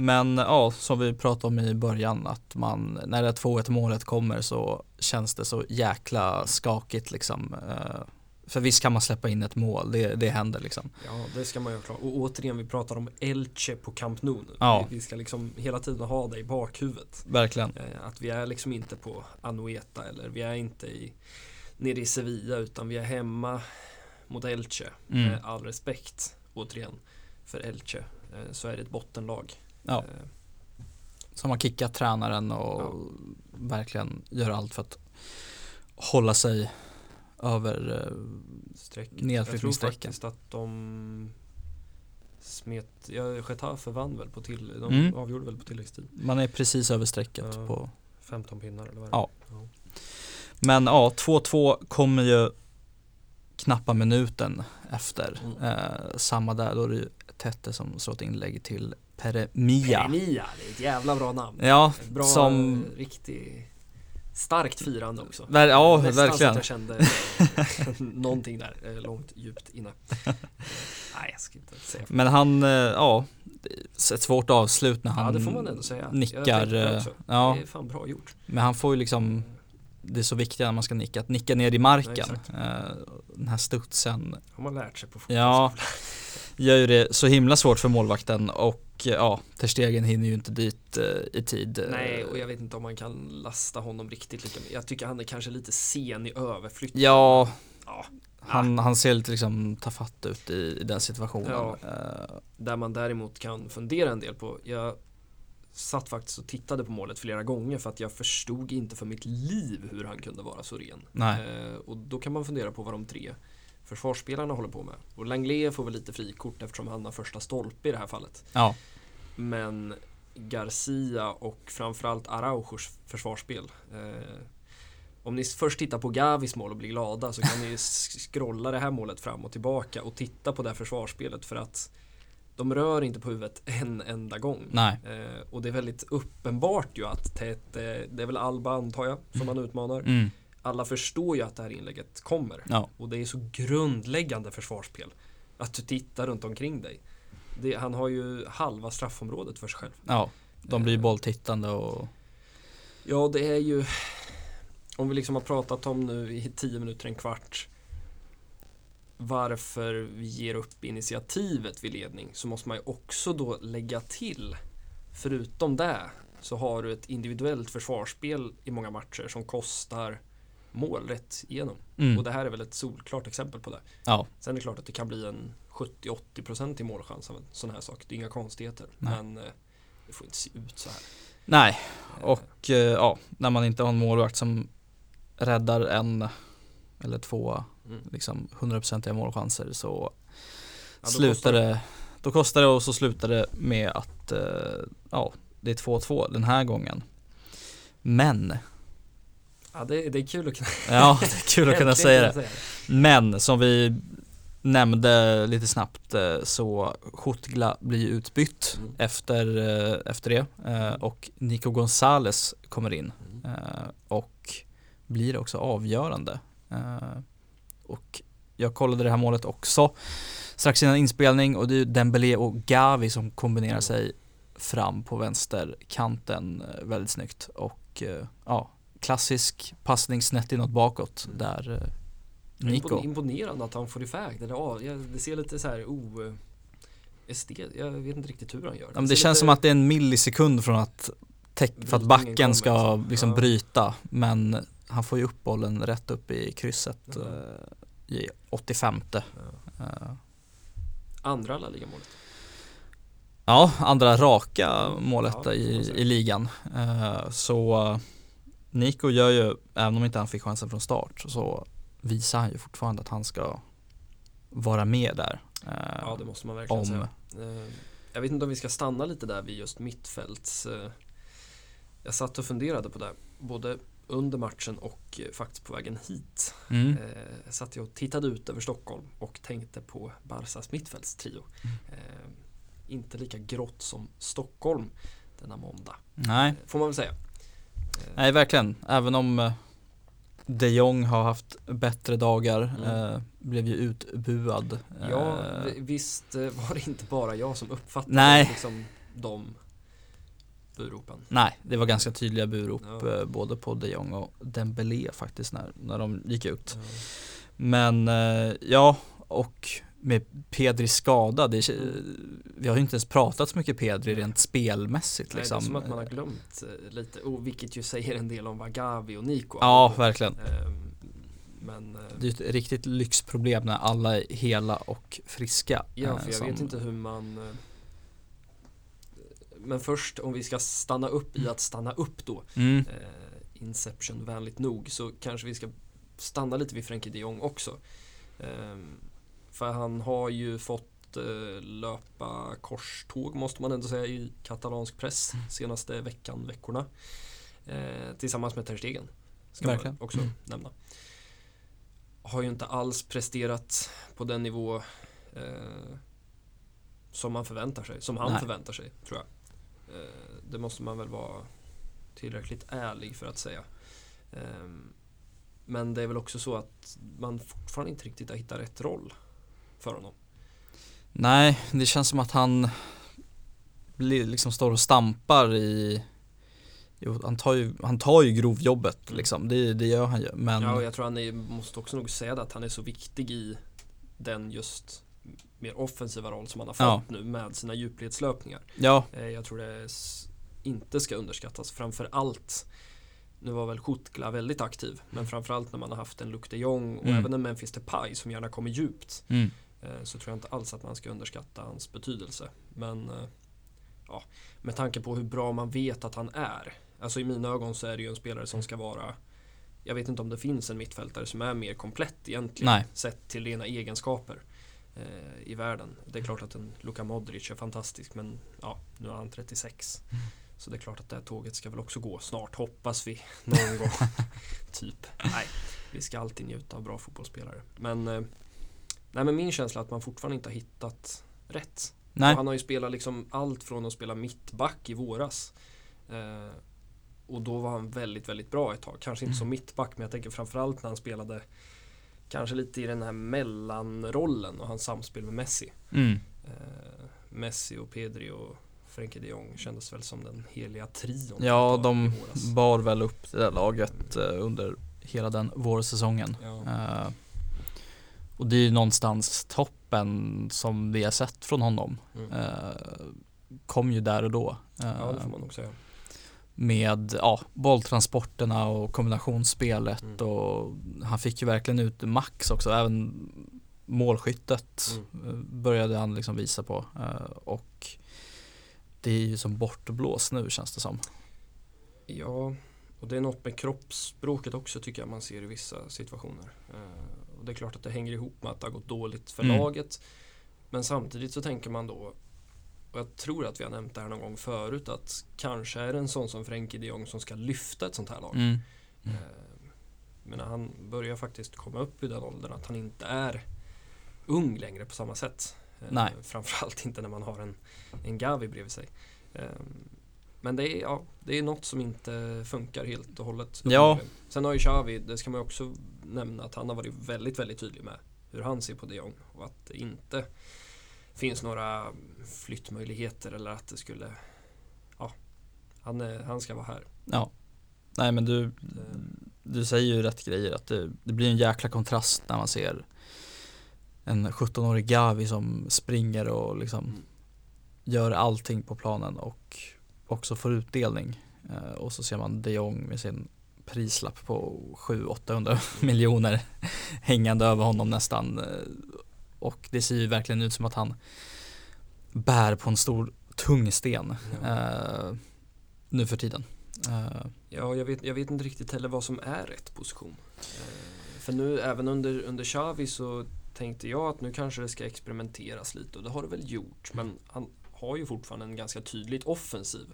men ja, som vi pratade om i början att man, när det 2-1 målet kommer så känns det så jäkla skakigt liksom. Eh, för visst kan man släppa in ett mål, det, det händer liksom. Ja, det ska man ju klara. Och återigen, vi pratar om Elche på Camp Nou nu. Ja. Vi, vi ska liksom hela tiden ha det i bakhuvudet. Verkligen. Eh, att vi är liksom inte på Anoeta eller vi är inte i, nere i Sevilla utan vi är hemma mot Elche. Mm. Med all respekt, återigen, för Elche. Eh, så är det ett bottenlag. Ja. Eh, Som har kickat tränaren och Ja. verkligen gör allt för att hålla sig över eh, streck. Jag tror faktiskt att de smet, ja Getafe vann väl på till, de Mm. avgjorde väl på tilläggstid. Man är precis över strecket Ja. på 15 pinnar eller vad Ja. det är. Men ja, 2-2 kommer ju knappa minuten efter. Mm. Eh, samma där, då är det ju Tette som slår ett inlägg till Peremia. Peremia, det är ett jävla bra namn. Ja, bra, som, riktigt starkt firande också. ver, ja Nästan så att verkligen. jag kände någonting där, eh, långt djupt inne. Nej, jag ska inte säga. Men han, eh, ja, ett svårt avslut när han Ja, det får man ändå säga. Jag nickar. på det eh, också. Ja, Det är fan bra gjort. men han får ju liksom, det är så viktigt när man ska nicka, att nicka ner i Ja, marken. exakt. Eh, Den här studsen Har man lärt sig på Ja. fotbollsskolan. gör ju det så himla svårt för målvakten och eh, ja, Ter Stegen hinner ju inte dit eh, i tid. Nej, och jag vet inte om man kan lasta honom riktigt lika mycket. Jag tycker han är kanske lite sen i överflyttningen. Ja, Ja, han, han ser lite liksom tafatt ut i, i den situationen. Ja. Där man däremot kan fundera en del på. Jag satt faktiskt och tittade på målet flera gånger för att jag förstod inte för mitt liv hur han kunde vara så ren. Eh, och då kan man fundera på vad de tre försvarsspelarna håller på med. Och Langley får väl lite frikort eftersom han har första stolpe i det här fallet. ja, Men Garcia och framförallt Araujos försvarsspel. Eh, om ni först tittar på Gavis mål och blir glada så kan ni scrolla det här målet fram och tillbaka och titta på det här försvarsspelet för att de rör inte på huvudet en enda gång. nej, Eh, och det är väldigt uppenbart ju att Tete, det är väl Alba antar jag som han utmanar. mm, Alla förstår ju att det här inlägget kommer. ja, Och det är så grundläggande försvarsspel. Att du tittar runt omkring dig. Det, han har ju halva straffområdet för sig själv. ja. De blir Eh. bolltittande och Ja, det är ju om vi liksom har pratat om nu i tio minuter, en kvart varför vi ger upp initiativet vid ledning så måste man ju också då lägga till förutom det så har du ett individuellt försvarsspel i många matcher som kostar mål rätt igenom. mm, Och det här är väl ett solklart exempel på det. ja, Sen är det klart att det kan bli en 70-80% i målchans av en sån här sak. Det är inga konstigheter. Nej. Men eh, det får inte se ut så här. nej. Och eh, ja, när man inte har en målvakt som räddar en eller två mm. liksom 100% målchanser så Ja, då kostar det. då kostar det och så slutar det med att eh, ja, det är 2-2 den här gången. Men, Ja, det, det är kul att kunna, ja det är kul att kunna säga det. Men som vi nämnde lite snabbt eh, så Schutgla blir utbytt Mm. efter, eh, efter det eh, och Nico Gonzales kommer in Mm. och blir också avgörande. Och jag kollade det här målet också strax innan inspelning och det är Dembélé och Gavi som kombinerar Mm. sig fram på vänsterkanten eh, väldigt snyggt och eh, ja, klassisk passning snett inåt bakåt Mm. där eh, Impon- Nico. Imponerande att han får iväg det där det ser lite så här o... estet- Jag vet inte riktigt hur han gör. Det ser känns lite- som att det är en millisekund från att, för att backen ska liksom. liksom Ja. bryta men han får ju upp bollen rätt upp i krysset Ja. I 85 Ja. Eh, Andra La Liga-målet. Ja, andra raka målet Ja, i, i ligan. Eh, Så eh, Nico gör ju, även om inte han fick chansen från start, så visar han ju fortfarande att han ska vara med där. Ja, det måste man verkligen om, säga. Jag vet inte om vi ska stanna lite där vid just mittfälts. Jag satt och funderade på det, både under matchen och eh, faktiskt på vägen hit. mm, Eh, satt jag och tittade ut över Stockholm och tänkte på Barsas mittfältstrio. Mm. Eh, Inte lika grått som Stockholm denna måndag, nej, eh, får man väl säga. Eh, nej, verkligen. Även om de Jong har haft bättre dagar, Mm. eh, blev ju utbuad. Ja, vi- visst var det inte bara jag som uppfattade Nej. liksom de buropen. Nej, det var ganska tydliga burop Ja. eh, både på de Jong och Dembélé faktiskt när, när de gick ut. Ja. Men eh, ja, och med Pedri skadad, det, vi har ju inte ens pratat så mycket Pedri rent spelmässigt Nej, liksom. Det är som att man har glömt eh, lite, och vilket ju säger en del om vad Gavi och Nico Ja, verkligen. Ehm, Men eh, Det är ett riktigt lyxproblem när alla är hela och friska. ja, eh, för jag som- vet inte hur man eh, Men först om vi ska stanna upp i att stanna upp då Mm, eh, Inception vänligt nog så kanske vi ska stanna lite vid Frenkie de Jong också. Ehm, för han har ju fått eh, löpa korståg måste man ändå säga i katalansk press senaste veckan, veckorna. Eh, tillsammans med Ter Stegen. Ska Verkligen. man också Mm. nämna. har ju inte alls presterat på den nivå eh, som man förväntar sig, som han Nej. förväntar sig, tror jag. Eh, det måste man väl vara tillräckligt ärlig för att säga. Eh, men det är väl också så att man fortfarande inte riktigt har hittat rätt roll för honom. Nej, det känns som att han liksom står och stampar i Jo, han tar ju, han tar ju grovjobbet Mm. liksom, det, det gör han ju men Ja, och jag tror han är, måste också nog säga det att han är så viktig i den just mer offensiva roll som han har fått Ja. nu med sina djupledslöpningar. ja, Eh, Jag tror det inte ska underskattas. Framför allt nu var väl Schutgla väldigt aktiv men framförallt när man har haft en Luc de Jong och Mm. även en Memphis Depay som gärna kommer djupt mm, eh, så tror jag inte alls att man ska underskatta hans betydelse. Men eh, ja, med tanke på hur bra man vet att han är. Alltså i mina ögon så är det ju en spelare som ska vara jag vet inte om det finns en mittfältare som är mer komplett egentligen Nej. sett till rena egenskaper eh, i världen. Det är klart att en Luka Modric är fantastisk men ja, nu är han 36. Mm. Så det är klart att det här tåget ska väl också gå snart hoppas vi någon gång. typ. Nej, vi ska alltid njuta av bra fotbollsspelare. Men, eh, nej, men min känsla är att man fortfarande inte har hittat rätt. han har ju spelat liksom allt från att spela mittback i våras. Eh, och då var han väldigt, väldigt bra ett tag. Kanske inte som mittback men jag tänker framförallt när han spelade Kanske lite i den här mellanrollen och hans samspel med Messi. mm, Eh, Messi och Pedri och Frenkie de Jong kändes väl som den heliga trion. ja tag de bar väl upp det där laget eh, under hela den vårsäsongen Ja. Eh, Och det är ju någonstans toppen som vi har sett från honom Mm. eh, Kom ju där och då eh, ja, det får man nog säga. Med ja, bolltransporterna och kombinationsspelet Mm. och han fick ju verkligen ut max också, även målskyttet Mm. började han liksom visa på eh, och det är ju som bortblås nu känns det som. Ja, och det är något med kroppsspråket också tycker jag man ser i vissa situationer. Eh, och det är klart att det hänger ihop med att det har gått dåligt för Mm. laget. Men samtidigt så tänker man då, och jag tror att vi har nämnt det här någon gång förut, att kanske är det en sån som Frenkie de Jong som ska lyfta ett sånt här lag. Mm. Eh, Men han börjar faktiskt komma upp i den åldern att han inte är ung längre på samma sätt. Eh, Nej. Framförallt inte när man har en, en Gavi bredvid sig. Eh, Men det är, ja, det är något som inte funkar helt och hållet. Ja. Sen har ju Xavi, det ska man också nämna att han har varit väldigt, väldigt tydlig med hur han ser på de Jong och att det inte finns några flyttmöjligheter eller att det skulle Ja, han, är, han ska vara här. Ja. Nej men du, Det, du säger ju rätt grejer att det, det blir en jäkla kontrast när man ser en 17-årig Gavi som springer och liksom Mm. gör allting på planen och också får utdelning. Eh, och så ser man de Jong med sin prislapp på 700-800 miljoner hängande över honom nästan. Och det ser ju verkligen ut som att han bär på en stor tung sten Ja. eh, nu för tiden. Eh, Ja, jag vet, jag vet inte riktigt heller vad som är rätt position. Eh, för nu, även under, under Xavi så tänkte jag att nu kanske det ska experimenteras lite och det har det väl gjort. Men han har ju fortfarande en ganska tydligt offensiv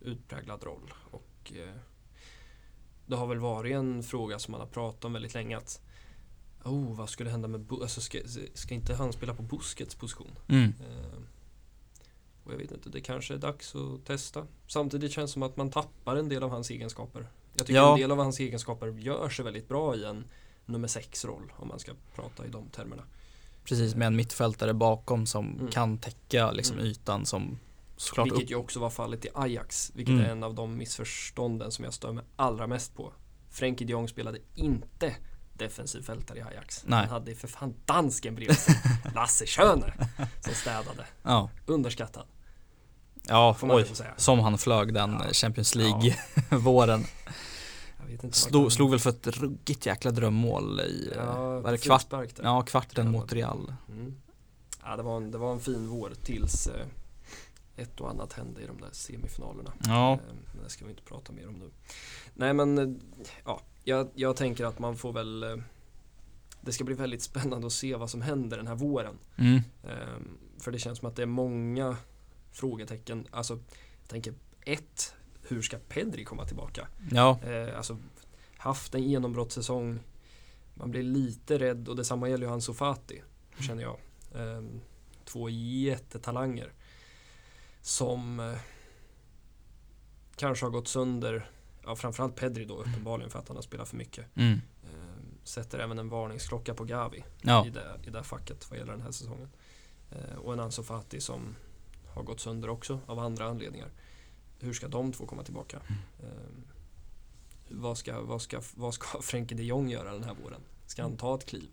utpräglad roll. Och eh, det har väl varit en fråga som man har pratat om väldigt länge att Oh, vad skulle hända med alltså ska, ska inte han spela på Busquets position? mm. Eh, Och jag vet inte, det kanske är dags att testa. Samtidigt känns det som att man tappar en del av hans egenskaper. Jag tycker Ja. en del av hans egenskaper gör sig väldigt bra i en nummer sex roll om man ska prata i de termerna. Precis, med en mittfältare bakom som Mm. kan täcka liksom Mm. ytan som såklart Vilket upp. ju också var fallet i Ajax, vilket Mm. är en av de missförstånden som jag stör mig allra mest på. Frenkie de Jong spelade inte defensiv fältare i Ajax. Nej. Han hade för fan dansken bredvid sig, Lasse Schöne, som städade. Ja, Underskattad, ja får man oj. Som han flög den Ja. Champions League-våren. Vart Slog, slog väl för ett ruggigt jäkla drömmål i, Ja, ja, var det kvart, ja, kvarten Ja, mot Real. Mm. Ja, det, var en, det var en fin vår tills eh, ett och annat hände i de där semifinalerna. Ja, Eh, men det ska vi inte prata mer om nu. Nej men, eh, ja, jag, jag tänker att man får väl eh, Det ska bli väldigt spännande att se vad som händer den här våren. mm. Eh, för det känns som att det är många frågetecken. Alltså, jag tänker ett, hur ska Pedri komma tillbaka? ja, Eh, alltså, haft en genombrottssäsong man blir lite rädd och detsamma gäller ju Ansu Fati, känner jag. Eh, två jättetalanger som eh, kanske har gått sönder, ja framförallt Pedri då uppenbarligen för att han har spelat för mycket. Mm. Eh, sätter även en varningsklocka på Gavi Ja. i, det, i det facket vad gäller den här säsongen. Eh, och en Ansu Fati som har gått sönder också av andra anledningar. Hur ska de två komma tillbaka? Eh, vad, ska, vad, ska, vad ska Frenkie de Jong göra den här våren? Ska han ta ett kliv?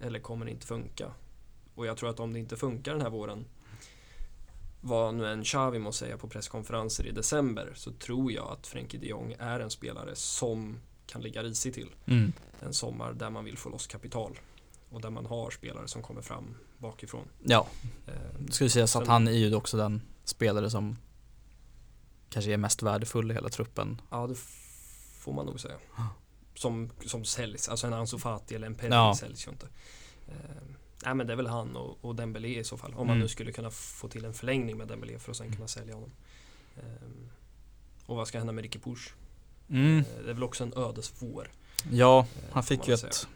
Eller kommer det inte funka? Och jag tror att om det inte funkar den här våren vad nu en Xavi må säga på presskonferenser i december så tror jag att Frenkie de Jong är en spelare som kan ligga risigt till Mm. en sommar där man vill få loss kapital och där man har spelare som kommer fram bakifrån. Ja, Eh, det skulle sägas att han är ju också den spelare som kanske är mest värdefull i hela truppen. ja, det får man nog säga. Som, som säljs, alltså en Ansu Fati eller en Pedri Ja. säljs ju inte. Eh, nej men det är väl han och, och Dembélé i så fall. Om man Mm. nu skulle kunna få till en förlängning med Dembélé för att sen kunna sälja honom. Eh, och vad ska hända med Ricky Push? Mm. Eh, det är väl också en ödesvår. Ja, eh, han fick man ju säga. ett,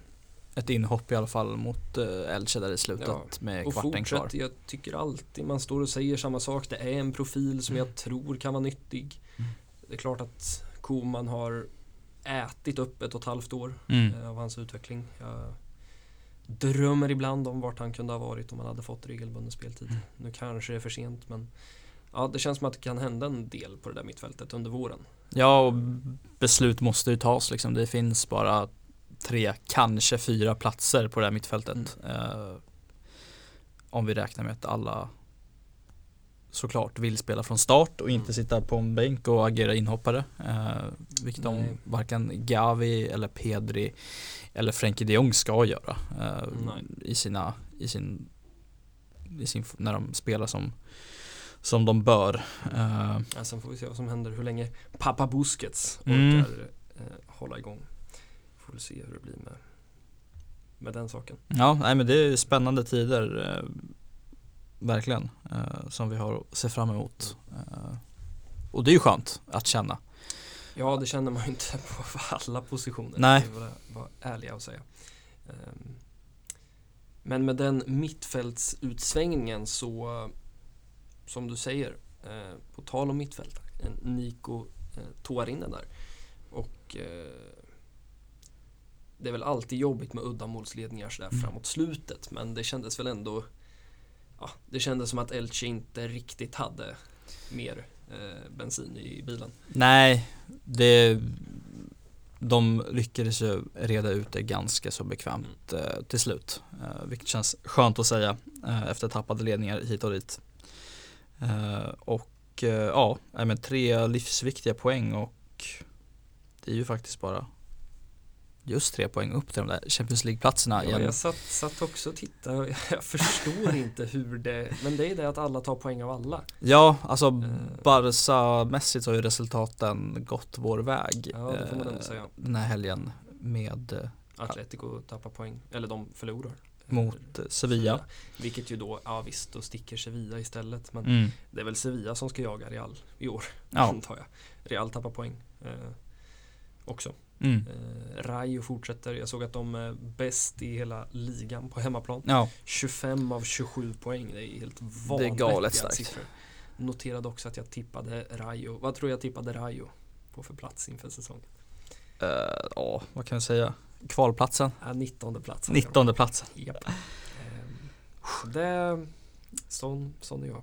ett inhopp i alla fall mot uh, Elche där i slutet Ja, med Och kvarten kvar. jag tycker alltid man står och säger samma sak. Det är en profil som jag tror kan vara nyttig. Mm. Det är klart att Koman har ätit upp ett och ett halvt år Mm. eh, av hans utveckling. Jag drömmer ibland om vart han kunde ha varit om han hade fått regelbunden speltid. Mm. Nu kanske det är för sent men ja, det känns som att det kan hända en del på det där mittfältet under våren. Ja, och beslut måste ju tas liksom. Det finns bara tre, kanske fyra platser på det här mittfältet. Eh, om vi räknar med att alla såklart vill spela från start och inte Mm. sitta på en bänk och agera inhoppare. Eh, vilket de Nej. varken Gavi eller Pedri eller Frenkie de Jong ska göra. Eh. I sina, i sin, i sin, när de spelar som, som de bör. Eh, Ja, sen får vi se vad som händer, hur länge pappa Busquets orkar Mm. hålla igång. Får vi se hur det blir med, med den saken. Ja, nej men det är spännande tider Verkligen Som vi har att se fram emot eh, Och det är ju skönt att känna Ja, det känner man ju inte på alla positioner. Nej. Det vara, vara ärliga och säga. Ehm, Men med den mittfältsutsvängningen så, som du säger, eh, på tal om mittfält, en Nico eh, Tuarinen där. Och eh, det är väl alltid jobbigt med uddamålsledningar sådär Mm. framåt slutet, men det kändes väl ändå Ja, det kändes som att Elche inte riktigt hade mer eh, bensin i bilen. Nej, det De lyckades ju reda ut det ganska så bekvämt eh, till slut. Eh, Vilket känns skönt att säga eh, efter tappade ledningar hit och dit. Eh, Och eh, ja, men tre livsviktiga poäng och Det är ju faktiskt bara Just tre poäng upp till de där Champions League-platserna Ja, jag satt, satt också och tittade och jag förstår inte hur det, men det är det att alla tar poäng av alla. Ja, alltså Eh. Barca-mässigt så har ju resultaten gått vår väg Ja, det får man eh, säga. Den här helgen med eh, Atletico tappar poäng, eller de förlorar. mot eh, Sevilla. Vilket ju då, ja visst, då sticker Sevilla istället. Men Mm. det är väl Sevilla som ska jaga Real i år, Ja. antar jag. Real tappar poäng eh, också. Mm. Eh, Rayo fortsätter, jag såg att de är bäst i hela ligan på hemmaplan. Ja, 25 av 27 poäng, det är helt Det är vanvettiga galet starkt. siffror. Noterade också att jag tippade Rayo. Vad tror jag tippade Rayo på för plats inför säsongen? eh, ja, vad kan jag säga? Kvalplatsen, Äh, 19 plats. 19 platsen. Japp. Ehm, det, sån, sån är jag.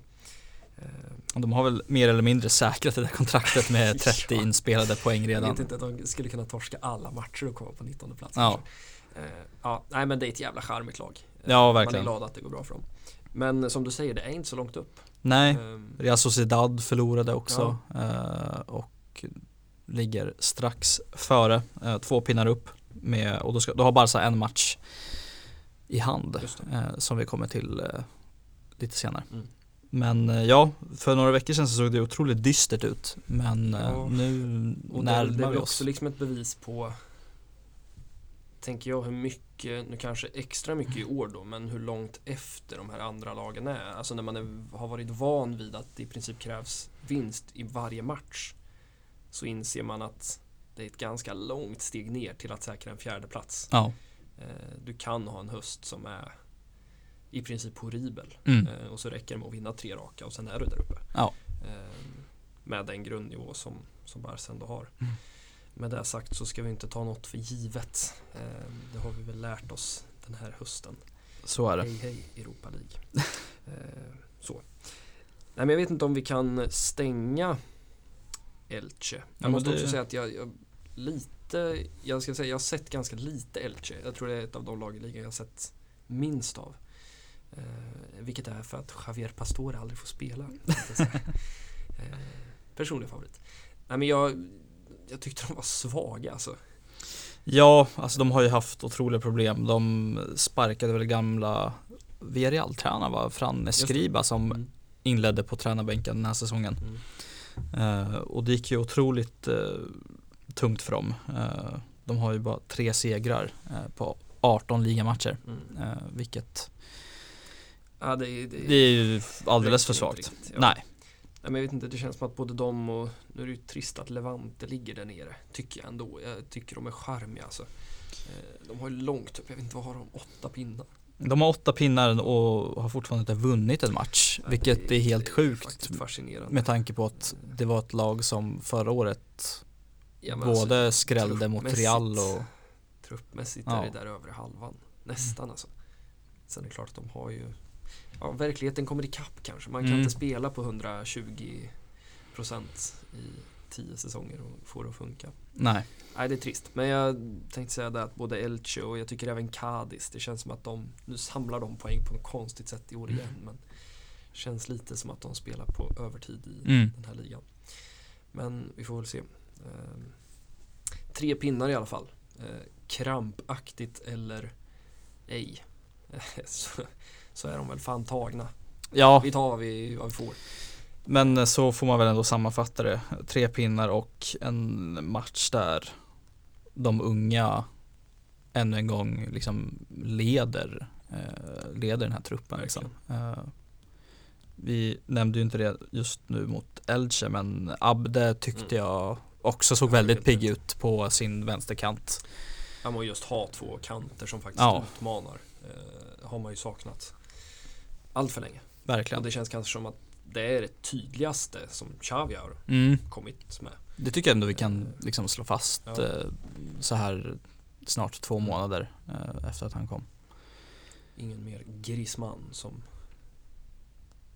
De har väl mer eller mindre säkrat det där kontraktet med 30 Ja. inspelade poäng jag redan. vet inte, de skulle kunna torska alla matcher och komma på 19 plats. Ja. Ehm, ja, nej men det är ett jävla charmigt lag. Ehm, Ja, Man verkligen. är glad att det går bra för dem. Men som du säger, det är inte så långt upp. Nej, Ehm, Real Sociedad förlorade också eh, och ligger strax före, eh, två pinnar upp med, och då, ska, då har Barca en match i hand eh, som vi kommer till eh, lite senare. Mm. Men eh, ja, för några veckor sedan så såg det otroligt dystert ut men eh, Ja. nu Och det, är- det närmar är vi oss. också liksom ett bevis på Tänker jag hur mycket, nu kanske extra mycket i år då, men hur långt efter de här andra lagen är. Alltså när man är, har varit van vid att det i princip krävs vinst i varje match. Så inser man att det är ett ganska långt steg ner till att säkra en fjärde plats. Ja, Eh, du kan ha en höst som är i princip horribel. Mm. Eh, och så räcker det med att vinna tre raka och sen är du där uppe. Ja. Eh, med den grundnivå som, som Barca ändå har. Mm. Med det sagt så ska vi inte ta något för givet. Eh, det har vi väl lärt oss den här hösten. Så är det. Hej hej Europa League. så. Nej men jag vet inte om vi kan stänga Elche. Jag men måste det- också säga att jag, jag lite, jag ska säga jag har sett ganska lite Elche. Jag tror det är ett av de lag i ligan jag har sett minst av. Eh, vilket är för att Javier Pastore aldrig får spela. säga. eh, personlig favorit. Nej men jag, jag tyckte de var svaga alltså. Ja, alltså de har ju haft otroliga problem. De sparkade väl gamla Villarreal-tränaren va? Fran det. Escriba som Mm. inledde på tränarbänken den här säsongen. Mm. Eh, och det gick ju otroligt eh, tungt för dem. Eh, de har ju bara tre segrar eh, på 18 ligamatcher. Mm. Eh, vilket Ja, det, är- det är ju alldeles för svagt. riktigt, ja. Nej, Nej, men jag vet inte, det känns som att både de och, nu är det ju trist att Levante ligger där nere, tycker jag ändå. Jag tycker de är charmiga alltså. Eh, De har ju långt upp, jag vet inte vad har de, åtta pinnar? de har åtta pinnar och har fortfarande inte vunnit en match. Nej, vilket det- är helt det sjukt. faktiskt fascinerande. Med tanke på att det var ett lag som förra året Ja, men alltså, både skrällde mot Real och Truppmässigt Ja. är det där övre halvan, nästan alltså. Sen är det klart att de har ju, ja verkligheten kommer ikapp kanske. Man kan Mm. inte spela på 120 procent i tio säsonger och få det att funka. nej. Nej, det är trist. Men jag tänkte säga det att både Elche och jag tycker även Cadiz, det känns som att de, nu samlar de poäng på något konstigt sätt i år igen. Men det känns lite som att de spelar på övertid i Mm. den här ligan. Men vi får väl se. Ehm, tre pinnar i alla fall. Ehm, krampaktigt eller ej. så, så är de väl fan tagna. Ja, Vi tar vad vi, vad vi får. men så får man väl ändå sammanfatta det. Tre pinnar och en match där de unga ännu en gång liksom leder, eh, leder den här truppen. Liksom. Eh, vi nämnde ju inte det just nu mot Elche men Abde tyckte Mm. jag också såg Ja, väldigt pigg ut på sin vänsterkant. Man må just ha två kanter som faktiskt Ja. utmanar. Eh, har man ju saknat allt för länge. Och Verkligen. det känns kanske som att det är det tydligaste som Xavi har Mm. kommit med. Det tycker jag ändå vi kan liksom slå fast Ja. eh, så här snart två månader eh, efter att han kom. Ingen mer Griezmann som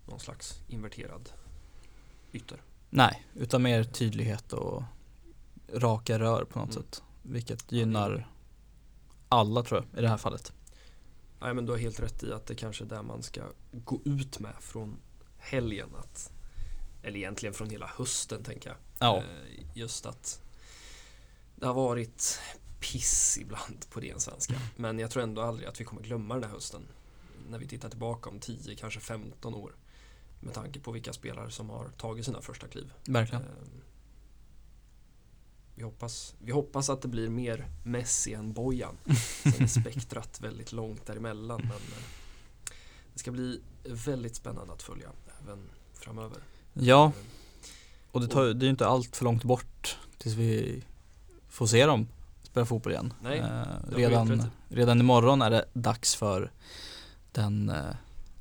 någon slags inverterad ytter. Nej, utan mer tydlighet och raka rör på något Mm. sätt. Vilket gynnar alla tror jag i det här fallet. Nej men du har helt rätt i att det kanske är där man ska gå ut med från helgen. Att, eller egentligen från hela hösten tänker jag. Ja, Eh, Just att det har varit piss ibland på ren svenska. Men jag tror ändå aldrig att vi kommer glömma den här hösten. När vi tittar tillbaka om 10, kanske 15 år. Med tanke på vilka spelare som har tagit sina första kliv. verkligen. Eh, Vi hoppas, vi hoppas att det blir mer Messi än Bojan. Sen är spektrat väldigt långt däremellan. Men eh, det ska bli väldigt spännande att följa även framöver. Ja, Eh, och det, tar, det är ju inte allt för långt bort tills vi får se dem spela fotboll igen. Nej, Eh, redan, redan imorgon är det dags för den, eh,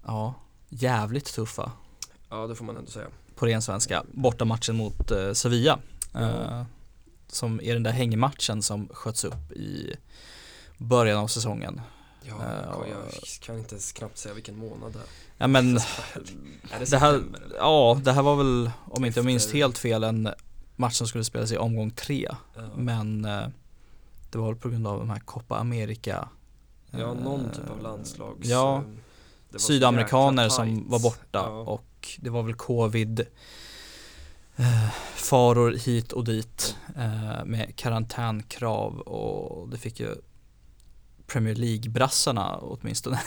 ja, jävligt tuffa Ja, det får man ändå säga. på ren svenska, bortamatchen mot eh, Sevilla. Ja. Som är den där hängmatchen som sköts upp i början av säsongen. Ja, Eh, jag kan inte ens knappt säga vilken månad det är. Ja men det det här, ja det här var väl, om inte jag minns helt fel, en match som skulle spelas i omgång tre. Ja. Men eh, det var väl på grund av de här Copa America Ja, någon eh, typ av landslags... Ja, sydamerikaner som var borta Ja. och det var väl covid eh, faror hit och dit eh, med karantänkrav och det fick ju Premier League-brassarna åtminstone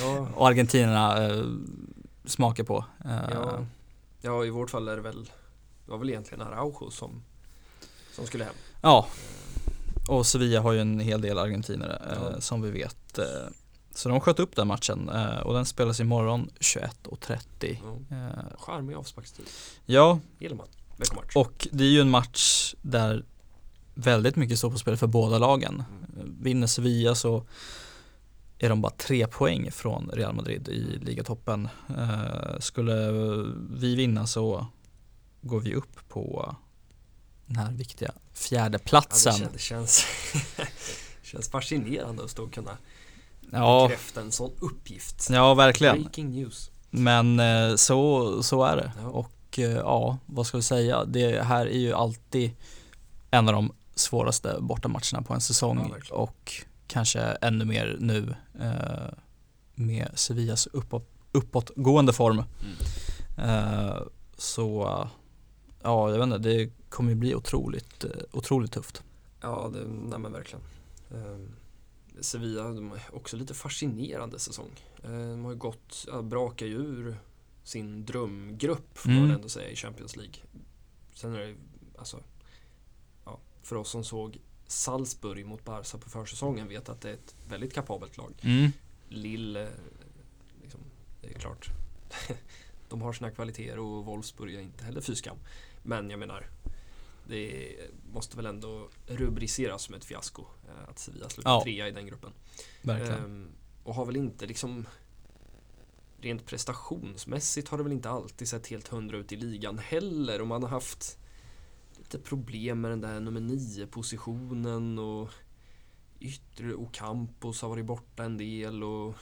Ja, och argentinarna eh, smaka på. Eh, ja. ja, i vårt fall är det väl... Det var väl egentligen Araujo som, som skulle hem. ja, och Sevilla har ju en hel del argentinare eh, Ja. som vi vet. Så de sköt upp den matchen eh, och den spelas imorgon 21.30. Ja. Eh, Charmig avsparkstid. ja, Gillar man. Veckomatch. och det är ju en match där väldigt mycket står på spel för båda lagen. Vinner Sevilla så är de bara tre poäng från Real Madrid i ligatoppen. Eh, skulle vi vinna så går vi upp på den här viktiga fjärdeplatsen. Ja, det, känns, det känns, känns fascinerande att stå och kunna ja, bekräfta en sån uppgift. ja, verkligen. Breaking news. Men eh, så, så är det. Ja. Och eh, ja, vad ska vi säga? Det här är ju alltid en av de svåraste bortamatcherna på en Ja, säsong verkligen. och kanske ännu mer nu eh, med Sevillas uppåt, uppåtgående form. Mm. Eh, så ja, jag vet inte, det kommer ju bli otroligt, eh, otroligt tufft. Ja, det, nej men verkligen. Ehm, Sevilla, de har också lite fascinerande säsong. Ehm, de har ju gått, ju ur sin drömgrupp får Mm. man ändå säga i Champions League. Sen är det alltså, ja, för oss som såg Salzburg mot Barca på försäsongen vet att det är ett väldigt kapabelt lag. Mm. Lille, eh, liksom, det är klart. De har sina kvaliteter och Wolfsburg är inte heller fy skam. Men jag menar, det måste väl ändå rubriceras som ett fiasko eh, att Sevilla slutar Ja. trea i den gruppen. Verkligen. Ehm, och har väl inte liksom Rent prestationsmässigt har det väl inte alltid sett helt hundra ut i ligan heller och man har haft lite problem med den där nummer nio positionen och yttre Ocampos har varit borta en del och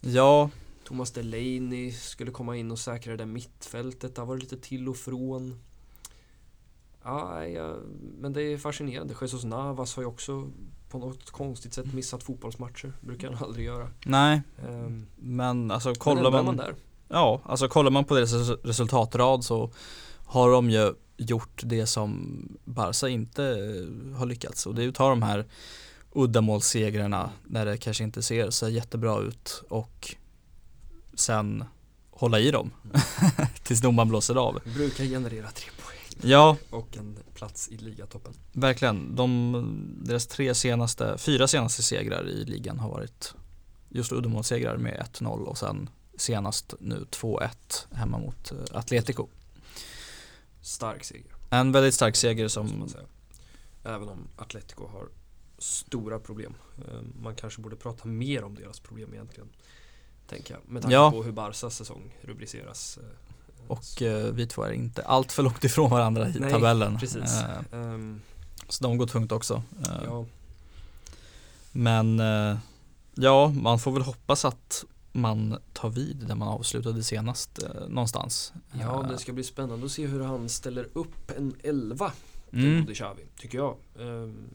Ja, Thomas Delaney skulle komma in och säkra det där mittfältet. Det har varit lite till och från. Ja, ja, men det är fascinerande. Jesus Navas har ju också på något konstigt sätt missat fotbollsmatcher. Brukar han aldrig göra. nej, Um, men alltså men kollar är man, man där. ja, alltså kollar man på deras res- resultatrad så har de ju gjort det som Barca inte eh, har lyckats och det är att ta de här uddamålssegrarna när det kanske inte ser så jättebra ut och sen hålla i dem tills domaren blåser av. Brukar generera tre poäng Ja, och en plats i ligatoppen. verkligen. De, deras tre senaste, fyra senaste segrar i ligan har varit just uddamålssegrar med 1-0 och sen senast nu 2-1 hemma mot eh, Atletico. Stark seger. En väldigt stark seger som. Även om Atletico har stora problem. Um, man kanske borde prata mer om deras problem egentligen. Tänker jag. Med tanke Ja. på hur Barsas säsong rubriceras. Och eh, vi två är inte allt för långt ifrån varandra i Nej, tabellen. Precis. Eh, Ehm, så de går tungt också. Eh, ja, Men eh, ja, man får väl hoppas att man tar vid där man avslutade senast eh, någonstans. ja, Eh, det ska bli spännande att se hur han ställer upp en 11 till mm, Xavi, tycker jag. Um,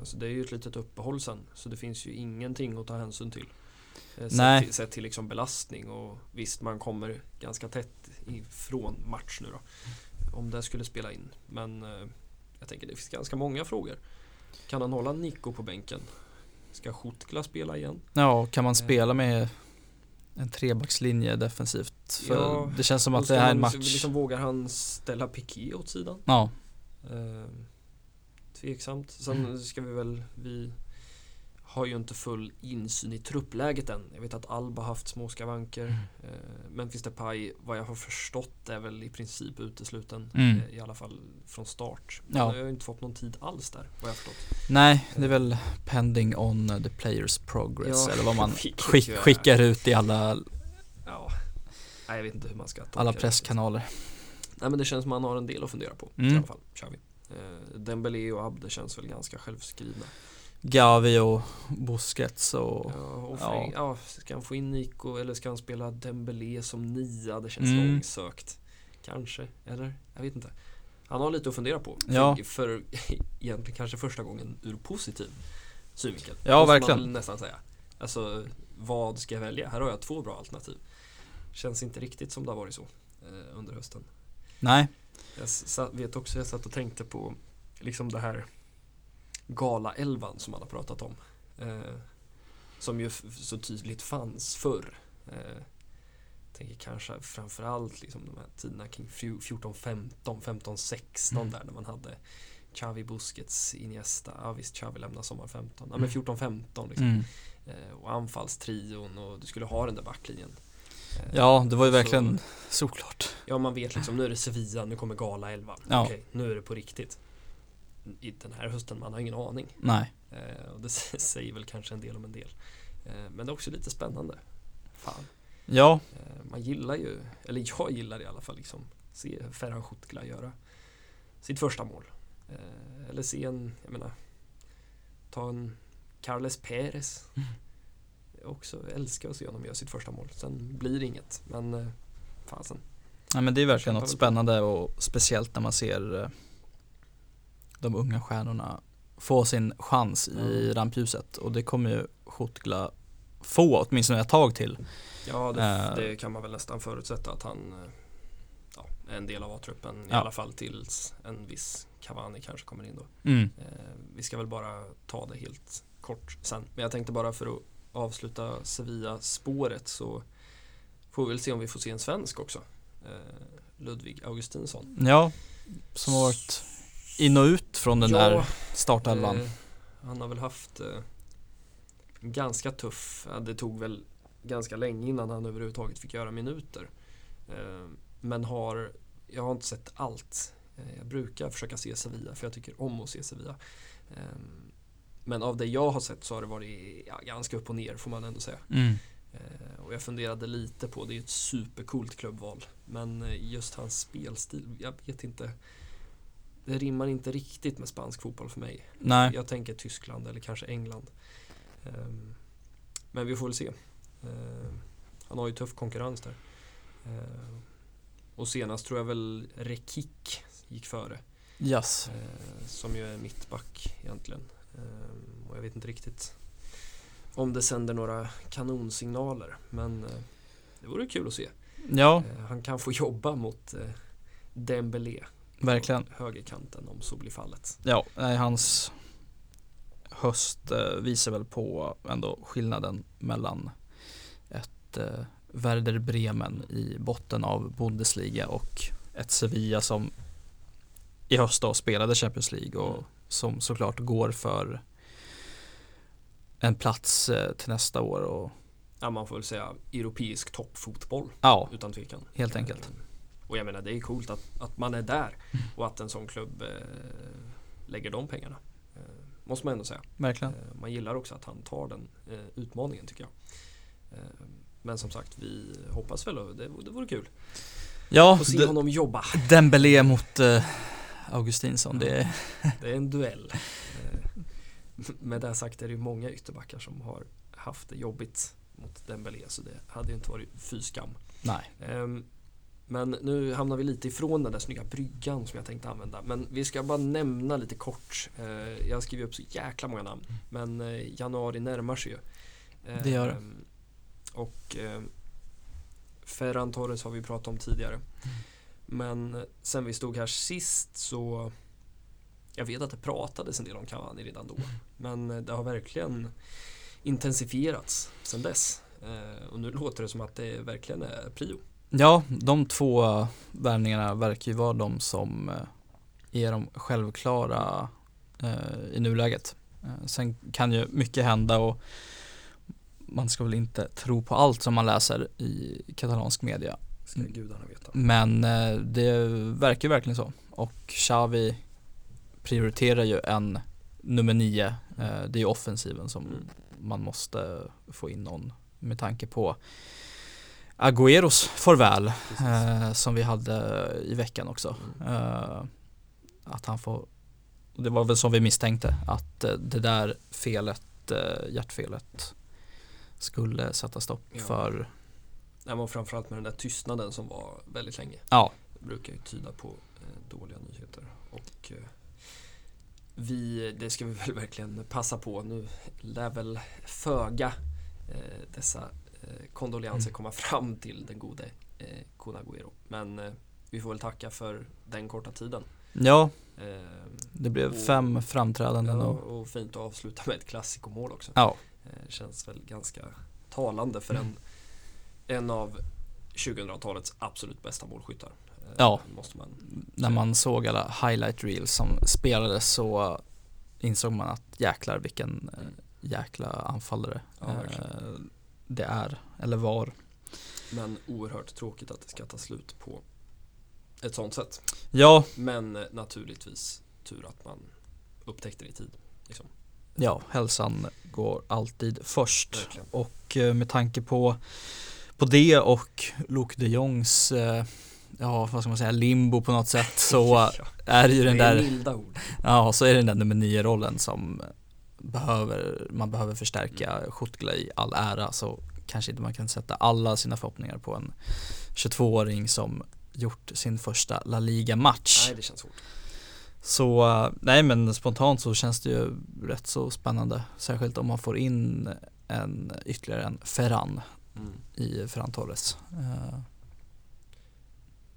alltså det är ju ett litet uppehåll sen, så det finns ju ingenting att ta hänsyn till. Sett till, sett till liksom belastning och visst, man kommer ganska tätt ifrån match nu då. Om det skulle spela in. Men eh, jag tänker det finns ganska många frågor. Kan han hålla Nico på bänken? Ska Schutkla spela igen? Ja, kan man Eh. spela med en trebackslinje defensivt? För Ja, det känns som att det här är en match. Liksom, vågar han ställa Piqué åt sidan? Ja, Eh, tveksamt. Sen ska vi väl, vi har ju inte full insyn i truppläget än. Jag vet att Alba haft små skavanker. Eh, Memphis Depay, vad jag har förstått, är väl i princip utesluten. Mm. Eh, I alla fall från start. Men Ja. Jag har ju inte fått någon tid alls där, vad jag har förstått. nej, det är väl pending on the players progress Ja, eller vad man skick, skickar ut i alla, Ja. Nej, jag vet inte hur man ska alla det. presskanaler. Nej men det känns som att han har en del att fundera på Mm. i alla fall, Xavi. Eh, Dembélé och Abde känns väl ganska självskrivna. Gavi och Busquets och Ja, och Ja. Ja. ska han få in Nico eller ska han spela Dembélé som nia? Det känns Mm. långsökt. Kanske, eller? Jag vet inte. Han har lite att fundera på. Ja. För, för egentligen kanske första gången ur positiv synvinkel. Ja, Måste verkligen. Man nästan säga. Alltså, vad ska jag välja? Här har jag två bra alternativ. Känns inte riktigt som det har varit så eh, under hösten. nej, Jag sa- vet också, jag satt och tänkte på liksom det här Gala-elvan som man har pratat om. Eh, som ju så tydligt fanns förr. Eh, tänker kanske framförallt liksom de här tiderna kring fju- 14, 15, 15, 16 Mm. där när man hade Xavi, Busquets, Iniesta. Ja visst, Xavi lämnar sommar 15. Ja Mm. men 14, 15 liksom. mm. Eh, och anfallstrion och du skulle ha den där backlinjen. Eh, ja det var ju så- verkligen såklart. Ja man vet liksom, nu är det Sevilla, nu kommer Gala 11. Ja. Okej, nu är det på riktigt. I den här hösten, man har ingen aning. Nej. Eh, och det säger väl kanske en del om en del. Eh, men det är också lite spännande. Fan. Ja, Eh, man gillar ju, eller jag gillar i alla fall liksom, se Ferhan Schutkla göra sitt första mål. Eller se en, jag menar, ta en Carles Perez. Jag också älskar att se honom göra sitt första mål. Sen blir det inget, men fasen. Nej, men det är verkligen något spännande och speciellt när man ser de unga stjärnorna få sin chans i Ja. rampljuset och det kommer ju Schotgla få åtminstone ett tag till. Ja, det, Eh. det kan man väl nästan förutsätta att han eh, ja, är en del av A-truppen. I Ja. alla fall tills en viss Cavani kanske kommer in då. Mm. Eh, vi ska väl bara ta det helt kort sen. Men jag tänkte bara för att avsluta Sevilla-spåret så får vi väl se om vi får se en svensk också. Ludvig Augustinsson. Ja, som har varit in och ut från den Ja, där startelvan. Eh, han har väl haft eh, ganska tuff, det tog väl ganska länge innan han överhuvudtaget fick göra minuter. Eh, men har, jag har inte sett allt. Eh, jag brukar försöka se Sevilla för jag tycker om att se Sevilla. Eh, men av det jag har sett så har det varit ja, ganska upp och ner får man ändå säga. Mm. Eh, och jag funderade lite på, det är ett supercoolt klubbval. Men just hans spelstil, jag vet inte. Det rimmar inte riktigt med spansk fotboll för mig. Nej, Jag tänker Tyskland eller kanske England. Ehm, men vi får väl se. Ehm, han har ju tuff konkurrens där. Ehm, och senast tror jag väl Rekik gick före. yes. eh, som ju är mittback egentligen. Och jag vet inte riktigt om det sänder några kanonsignaler. Men eh, det vore kul att se. Ja, han kan få jobba mot eh, Dembélé verkligen. högerkanten om så blir fallet. Ja, nej, hans höst eh, visar väl på ändå skillnaden mellan ett eh, Werder Bremen i botten av Bundesliga och ett Sevilla som i höst då spelade Champions League och Mm. som såklart går för en plats eh, till nästa år och Ja, man får väl säga europeisk toppfotboll ja, utan tvekan. helt enkelt. Och jag menar det är coolt att, att man är där och att en sån klubb eh, lägger de pengarna. Eh, måste man ändå säga. Verkligen. Eh, man gillar också att han tar den eh, utmaningen tycker jag. Eh, men som sagt, vi hoppas väl och det, det vore kul. Ja, Få se honom jobba. Dembélé mot eh, Augustinsson. Det är, Det är en duell. Med det sagt är det ju många ytterbackar som har haft det jobbigt mot Dembélé så det hade ju inte varit fy skam. nej. Ehm, Men nu hamnar vi lite ifrån den där snygga bryggan som jag tänkte använda. Men vi ska bara nämna lite kort. Eh, Jag har skrivit upp så jäkla många namn. Men eh, januari närmar sig ju. Det gör det. Ehm, Och eh, Ferran Torres har vi pratat om tidigare. Men sen vi stod här sist så jag vet att det pratades en del om Cavani redan då. Men eh, det har verkligen intensifierats sen dess. Eh, Och nu låter det som att det verkligen är prio. Ja, de två värvningarna verkar ju vara de som eh, är de självklara eh, i nuläget. Eh, Sen kan ju mycket hända och man ska väl inte tro på allt som man läser i katalansk media. Ska gudarna veta. Men det verkar ju verkligen så. Och Xavi prioriterar ju en nummer nio. Det är ju offensiven som Mm. man måste få in någon med tanke på Agüeros farväl eh, som vi hade i veckan också. Mm. Eh, att han får, det var väl som vi misstänkte, att eh, det där felet, eh, hjärtfelet skulle sätta stopp Ja. för, Nej, men framförallt med den där tystnaden som var väldigt länge. ja, Det brukar ju tyda på eh, dåliga nyheter. Och eh, vi, det ska vi väl verkligen passa på. Nu lär väl föga eh, dessa kondolenser Mm. komma fram till den gode eh, Kun Agüero. Men eh, vi får väl tacka för den korta tiden. ja, Eh, det blev Och- fem framträdanden ja, och, och fint att avsluta med ett klassikomål också. ja, Eh, känns väl ganska talande för en, en av 2000-talets absolut bästa målskyttar. Eh, Ja. Måste man. när man såg alla highlight reels som spelades så insåg man att jäklar vilken eh, jäkla anfallare Ja, eh. Det är, eller var. Men oerhört tråkigt att det ska ta slut på ett sånt sätt. Ja, Men eh, naturligtvis tur att man upptäckte det i tid. Liksom. Ja, hälsan går alltid först. Verkligen. Och eh, med tanke på, på det och Luke de Jongs, eh, ja vad ska man säga, limbo på något sätt så Ja, är ju den där, milda ord. ja så är det den där nummer nio rollen som behöver, man behöver förstärka. Schutgla i all ära så kanske inte man kan sätta alla sina förhoppningar på en 22-åring som gjort sin första La Liga-match. Nej, det känns svårt. Så eh, nej men spontant så känns det ju rätt så spännande. Särskilt om man får in en ytterligare en Ferran Mm. i Ferran Torres. Eh,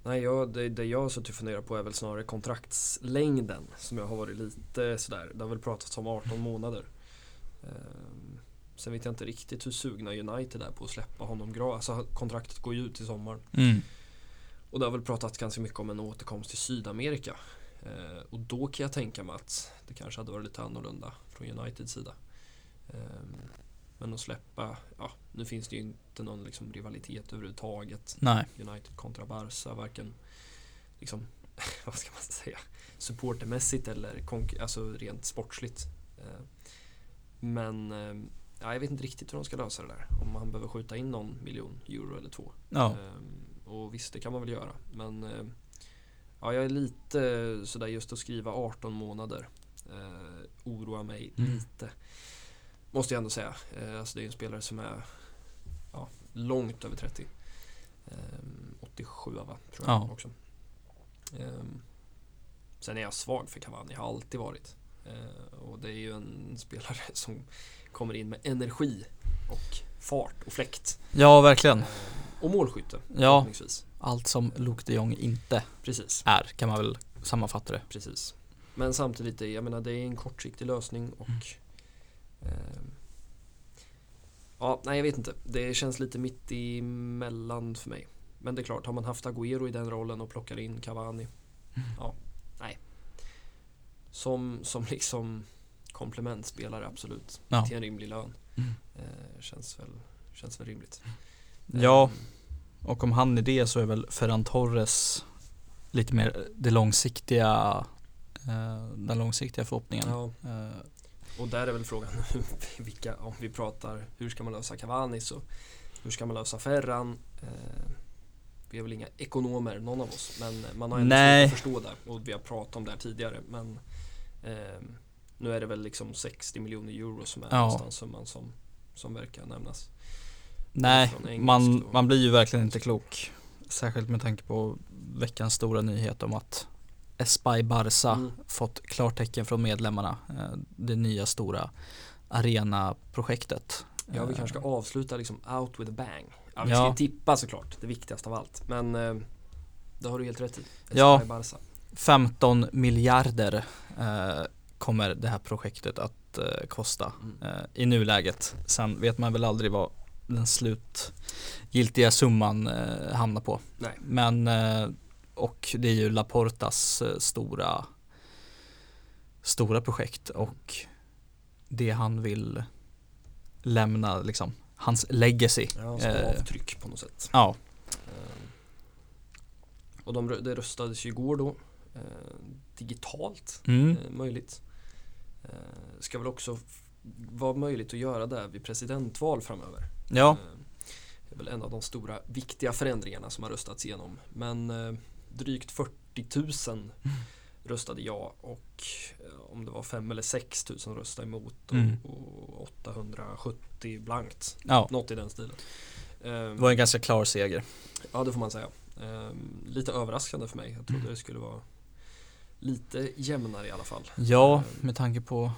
Nej, jag, det, det jag har suttit och funderat på är väl snarare kontraktslängden som jag har varit lite sådär. Det har väl pratats om 18 månader. Ehm, sen vet jag inte riktigt hur sugna United är på att släppa honom gratis. Alltså kontraktet går ju ut i sommar. mm. Och det har väl pratats ganska mycket om en återkomst till Sydamerika. Eh, och då kan jag tänka mig att det kanske hade varit lite annorlunda från Uniteds sida. Ehm, men att släppa, ja nu finns det ju inte någon liksom rivalitet överhuvudtaget. Nej, United kontra Barca, varken liksom, vad ska man säga, supportermässigt eller alltså rent sportsligt. Eh, Men eh, ja, jag vet inte riktigt hur de ska lösa det där. Om man behöver skjuta in någon miljon euro eller två. ja, Eh, Och visst, det kan man väl göra. Men ja, jag är lite sådär just att skriva 18 månader. Oroar mig Mm. lite. Måste jag ändå säga. Eh, alltså det är en spelare som är ja, långt över 30. Eh, 87 va, tror jag Ja. också. Eh, sen är jag svag för Cavani, har alltid varit. Eh, och det är ju en spelare som kommer in med energi och fart och fläkt. ja verkligen. Eh, Och målskytte Ja. Allt som Luke de Jong inte Precis, är kan man väl sammanfatta det. precis. Men samtidigt, jag menar det är en kortsiktig lösning och eh, Ja, nej jag vet inte. Det känns lite mitt emellan för mig. Men det är klart, har man haft Agüero i den rollen och plockar in Cavani. Ja, nej. Som, som liksom komplementspelare absolut. Ja. Till en rimlig lön. Mm. Eh, känns, väl, känns väl rimligt. Ja, Eh, och om han är det så är väl Ferran Torres lite mer det långsiktiga eh, den långsiktiga förhoppningen. ja. Eh, Och där är väl frågan vilka, om vi pratar hur ska man lösa Cavani så hur ska man lösa Ferran? Eh, vi är väl inga ekonomer någon av oss men man har ändå Nej. svårt att förstå det och vi har pratat om det här tidigare men eh, nu är det väl liksom 60 miljoner euro som är Ja. någonstans summan som, som verkar nämnas. Nej, man, man blir ju verkligen inte klok. Särskilt med tanke på veckans stora nyhet om att Espai Barca Mm. fått klartecken från medlemmarna. eh, Det nya stora arena-projektet. Ja vi Eh, kanske ska avsluta liksom out with a bang. Ja, vi ska tippa såklart, det viktigaste av allt. Men eh, det har du helt rätt i. Ja. Barca. 15 miljarder eh, kommer det här projektet att eh, kosta Mm. eh, i nuläget. Sen vet man väl aldrig vad den slutgiltiga summan eh, hamnar på. Nej. Men eh, och det är ju Laportas eh, stora stora projekt och det han vill lämna liksom hans legacy. Ja, som Eh. avtryck på något sätt. Ja, Eh, Och de, det röstades ju igår då eh, digitalt mm. eh, möjligt. Eh, ska väl också vara möjligt att göra det vid presidentval framöver. ja, det är väl en av de stora viktiga förändringarna som har röstats igenom. Men drygt 40 000 röstade ja och eh, om det var 5 eller 6 000 röstade emot och, Mm. och 870 blankt. ja. Något i den stilen. Eh, Det var en ganska klar seger. Ja, det får man säga. Ehm, lite överraskande för mig. Jag trodde Mm. det skulle vara lite jämnare i alla fall. Ja, Ehm, med tanke på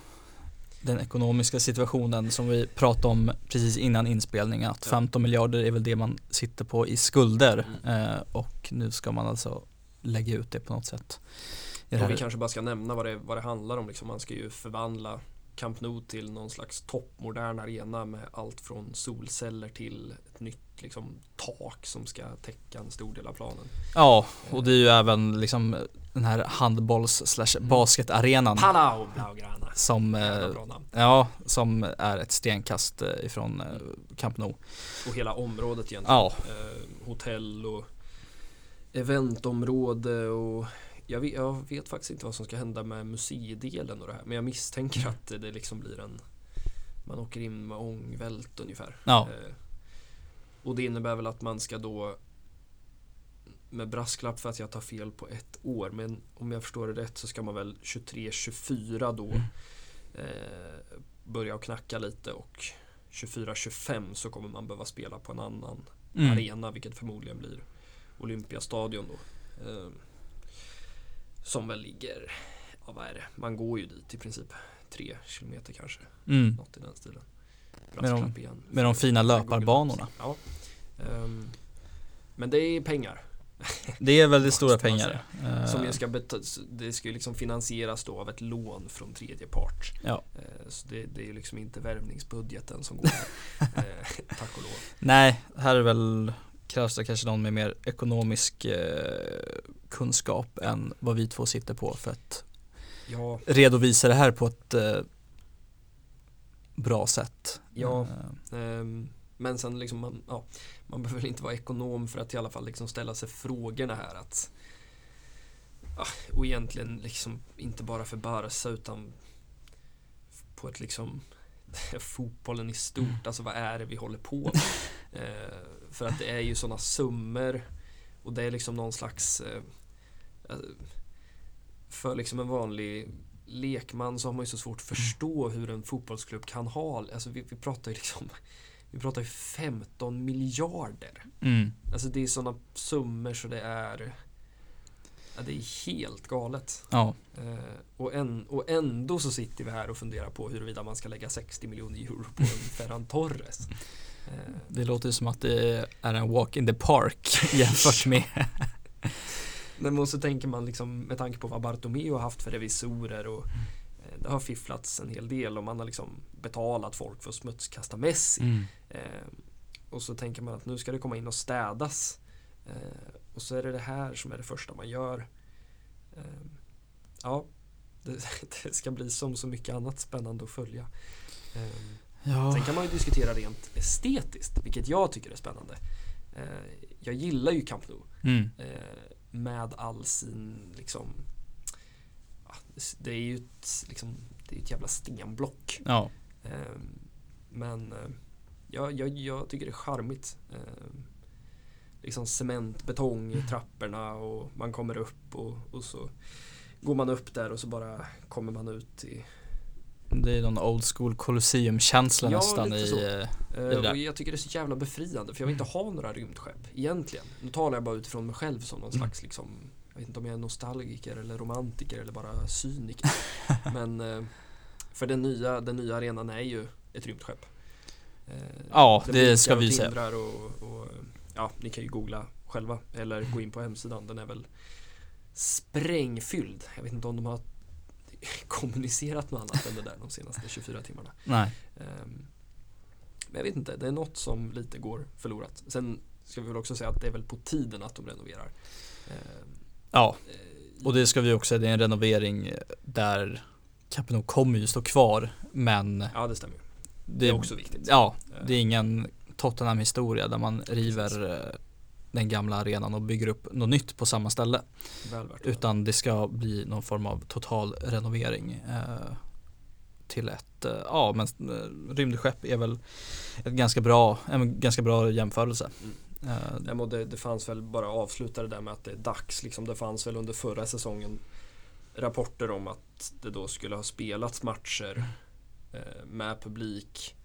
den ekonomiska situationen som vi pratade om precis innan inspelningen att Ja. 15 miljarder är väl det man sitter på i skulder Mm. eh, och nu ska man alltså lägga ut det på något sätt. Och vi kanske bara ska nämna vad det, vad det handlar om. Liksom. Man ska ju förvandla Camp Nou till någon slags toppmodern arena med allt från solceller till ett nytt liksom, tak som ska täcka en stor del av planen. Ja, och det är ju även liksom den här handbolls slash basketarenan Palau Blaugrana! som, eh, ja, som är ett stenkast eh, ifrån eh, Camp Nou. Och hela området egentligen. Ja, eh, hotell och eventområde och jag vet, jag vet faktiskt inte vad som ska hända med museidelen och det här. Men jag misstänker att det liksom blir en Man åker in med ångvält ungefär. Ja. Eh, och det innebär väl att man ska då med brasklapp för att jag tar fel på ett år. Men om jag förstår det rätt så ska man väl 23-24 då Mm. eh, börja och knacka lite och 24-25 så kommer man behöva spela på en annan Mm. arena vilket förmodligen blir Olympiastadion då. Eh, som väl ligger, ja vad är det, man går ju dit i princip tre kilometer kanske. Mm. Något i den stilen. Med de- igen. Med de fina löparbanorna. Ja. Ehm, men det är pengar. Det är väldigt stora pengar. Som Eh, ju ska beta- det ska ju liksom finansieras då av ett lån från tredje part. Ja. Eh, Så det, det är ju liksom inte värvningsbudgeten som går eh, tack och lov. Nej, här är väl krävs det kanske någon med mer ekonomisk kunskap än vad vi två sitter på för att Ja, redovisa det här på ett bra sätt. Ja. Eh, ehm, men sen liksom man, ja, man behöver inte vara ekonom för att i alla fall liksom ställa sig frågorna här att ja, och egentligen liksom inte bara för Barca utan på ett liksom fotbollen i stort, Mm. alltså vad är det vi håller på med? Eh, för att det är ju sådana summor och det är liksom någon slags eh, eh, för liksom en vanlig lekman så har man ju så svårt att förstå hur en fotbollsklubb kan ha, alltså vi, vi pratar ju liksom vi pratar ju 15 miljarder. mm. Alltså det är sådana summor så det är ja, det är helt galet. Ja, Eh, och, en, och ändå så sitter vi här och funderar på huruvida man ska lägga 60 miljoner euro på en Ferran Torres. Eh, det låter som att det är en walk in the park jämfört med Men så tänker man liksom med tanke på vad Bartomeu har haft för revisorer och eh, det har fifflats en hel del och man har liksom betalat folk för att smutskasta Messi. mm. Eh, och så tänker man att nu ska det komma in och städas. Eh, och så är det det här som är det första man gör. Eh, ja, det, det ska bli som så mycket annat spännande att följa. Eh, Ja, Sen kan man ju diskutera rent estetiskt, vilket jag tycker är spännande. Eh, jag gillar ju Camp Nou mm. eh, med all sin liksom det är ju ett, liksom, det är ett jävla stenblock. ja. Eh, men eh, ja, jag, jag tycker det är charmigt. Eh, liksom cementbetong i trapporna och man kommer upp och, och så går man upp där och så bara kommer man ut i Det är någon old school Colosseum-känsla Ja, nästan lite i så. och jag tycker det är så jävla befriande för jag vill inte ha några rymdskepp egentligen. Nu talar jag bara utifrån mig själv som någon Mm. slags liksom Jag vet inte om jag är nostalgiker eller romantiker eller bara cyniker. Men eh, för den nya, den nya arenan är ju ett rymdskepp. Eh, Ja, det blinkar ska vi se. tindrar Och, och, ja, ni kan ju googla själva eller gå in på hemsidan. Den är väl sprängfylld. Jag vet inte om de har kommunicerat något annat än det där de senaste 24 timmarna. Nej. Ehm, Men jag vet inte, det är något som lite går förlorat. Sen ska vi väl också säga att det är väl på tiden att de renoverar. Ja, och det ska vi också, det är en renovering där Nou kommer ju stå kvar men Ja, det stämmer det, Det är också viktigt. Ja, Eh, det är ingen Tottenham historia där man river eh, den gamla arenan och bygger upp något nytt på samma ställe. Utan det ska bli någon form av total renovering eh, till ett, eh, ja men eh, rymdskepp är väl ett ganska bra, en ganska bra jämförelse. Mm. Eh, men det, det fanns väl, bara avsluta det där med att det är dags. Liksom, det fanns väl under förra säsongen rapporter om att det då skulle ha spelats matcher eh, med publik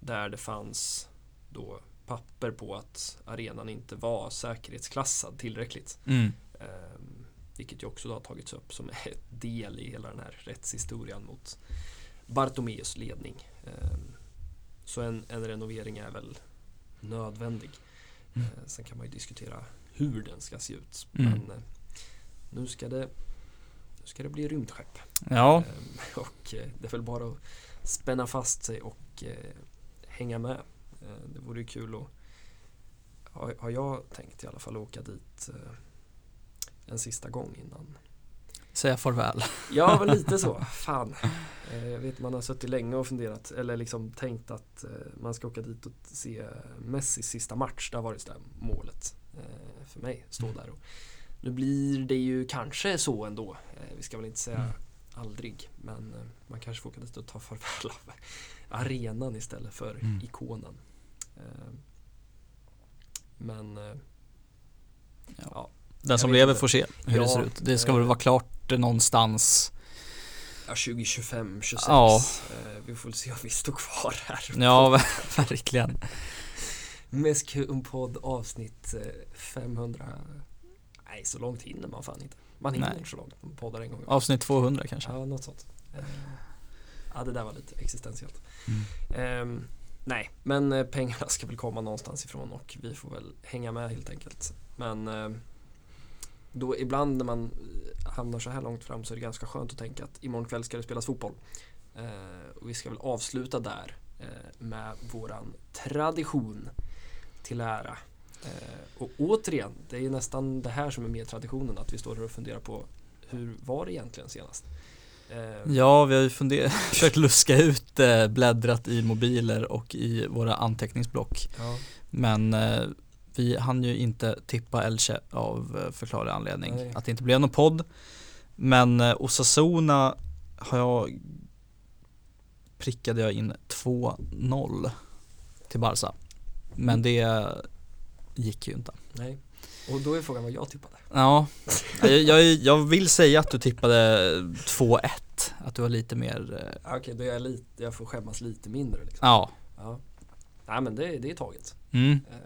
där det fanns då papper på att arenan inte var säkerhetsklassad tillräckligt. mm, Ehm, vilket ju också då har tagits upp som ett del i hela den här rättshistorien mot Bartomeus ledning. Ehm, så en, en renovering är väl nödvändig. Mm. Eh, sen kan man ju diskutera hur den ska se ut. Mm. Men eh, nu ska det nu ska det bli rymdskepp. ja, Ehm, och eh, det är väl bara att spänna fast sig och eh, hänga med. Eh, det vore ju kul att har, jag tänkt i alla fall åka dit eh, en sista gång innan. Säga farväl. Ja, men lite så. Fan. Eh, jag vet man har suttit länge och funderat eller liksom tänkt att eh, man ska åka dit och se Messis sista match. Det har varit det målet eh, för mig. Stå där och Nu blir det ju kanske så ändå. Eh, vi ska väl inte säga Mm. aldrig. Men eh, man kanske får åka dit och ta farväl av arenan istället för Mm. ikonen. Eh, Men eh, ja, Den som lever får se hur Ja, det ser ut. Det ska eh, väl vara klart någonstans. ja, 2025, 26. Ja. Eh, Vi får se om vi står kvar här. Ja, verkligen. Meskumpodd avsnitt eh, 500. Nej, så långt hinner man fan inte. Man hinner inte så långt. Man poddar en gång. Avsnitt 200 kanske. Ja, något sånt. Eh, Ja, det där var lite existentiellt. Mm. Ehm, nej, men eh, pengarna ska väl komma någonstans ifrån och vi får väl hänga med helt enkelt. Men eh, då ibland när man eh, hamnar så här långt fram så är det ganska skönt att tänka att imorgon kväll ska det spelas fotboll. Eh, och vi ska väl avsluta där eh, med våran tradition till ära. Eh, och återigen, det är nästan det här som är mer traditionen, att vi står här och funderar på hur var det egentligen senast? Eh, Ja, vi har ju funder- försökt luska ut, eh, bläddrat i mobiler och i våra anteckningsblock. ja. Men vi hann ju inte tippa Elche av eh, förklarlig anledning. Nej. Att det inte blev någon podd. Men eh, Osasuna har jag prickade jag in 2-0 till Barca. Men det gick ju inte. Nej. Och då är frågan vad jag tippade. Ja, jag, jag, jag vill säga att du tippade 2-1. Att du var lite mer, eh, Ja, Okej, då är jag lite, jag får skämmas lite mindre liksom. ja. Ja. Nej men det, det är taget. Mm. Eh,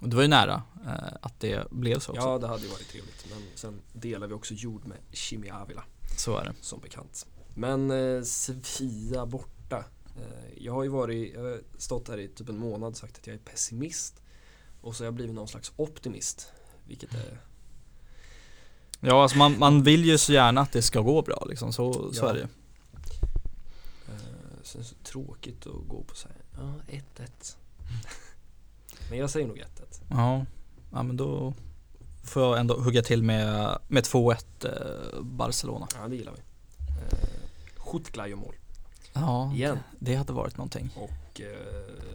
Och det var ju nära eh, att det blev så också. ja, det hade ju varit trevligt. Men sen delar vi också jord med Chimi Avila Så är det. som bekant. Men eh, Sevilla borta. Eh, jag har ju varit, jag har stått här i typ en månad och sagt att jag är pessimist. Och så har jag blivit någon slags optimist. Vilket är, Ja, alltså man, man vill ju så gärna att det ska gå bra liksom. Så, så Ja. är det ju. eh, sen så tråkigt att gå på så här, ja 1-1. Men jag säger nog 1-1. Ja, ja men då får jag ändå hugga till med, med 2-1 eh, Barcelona. Ja, det gillar vi. Eh, Schutgla gör mål. Ja, Igen. Det, det hade varit någonting. Och eh,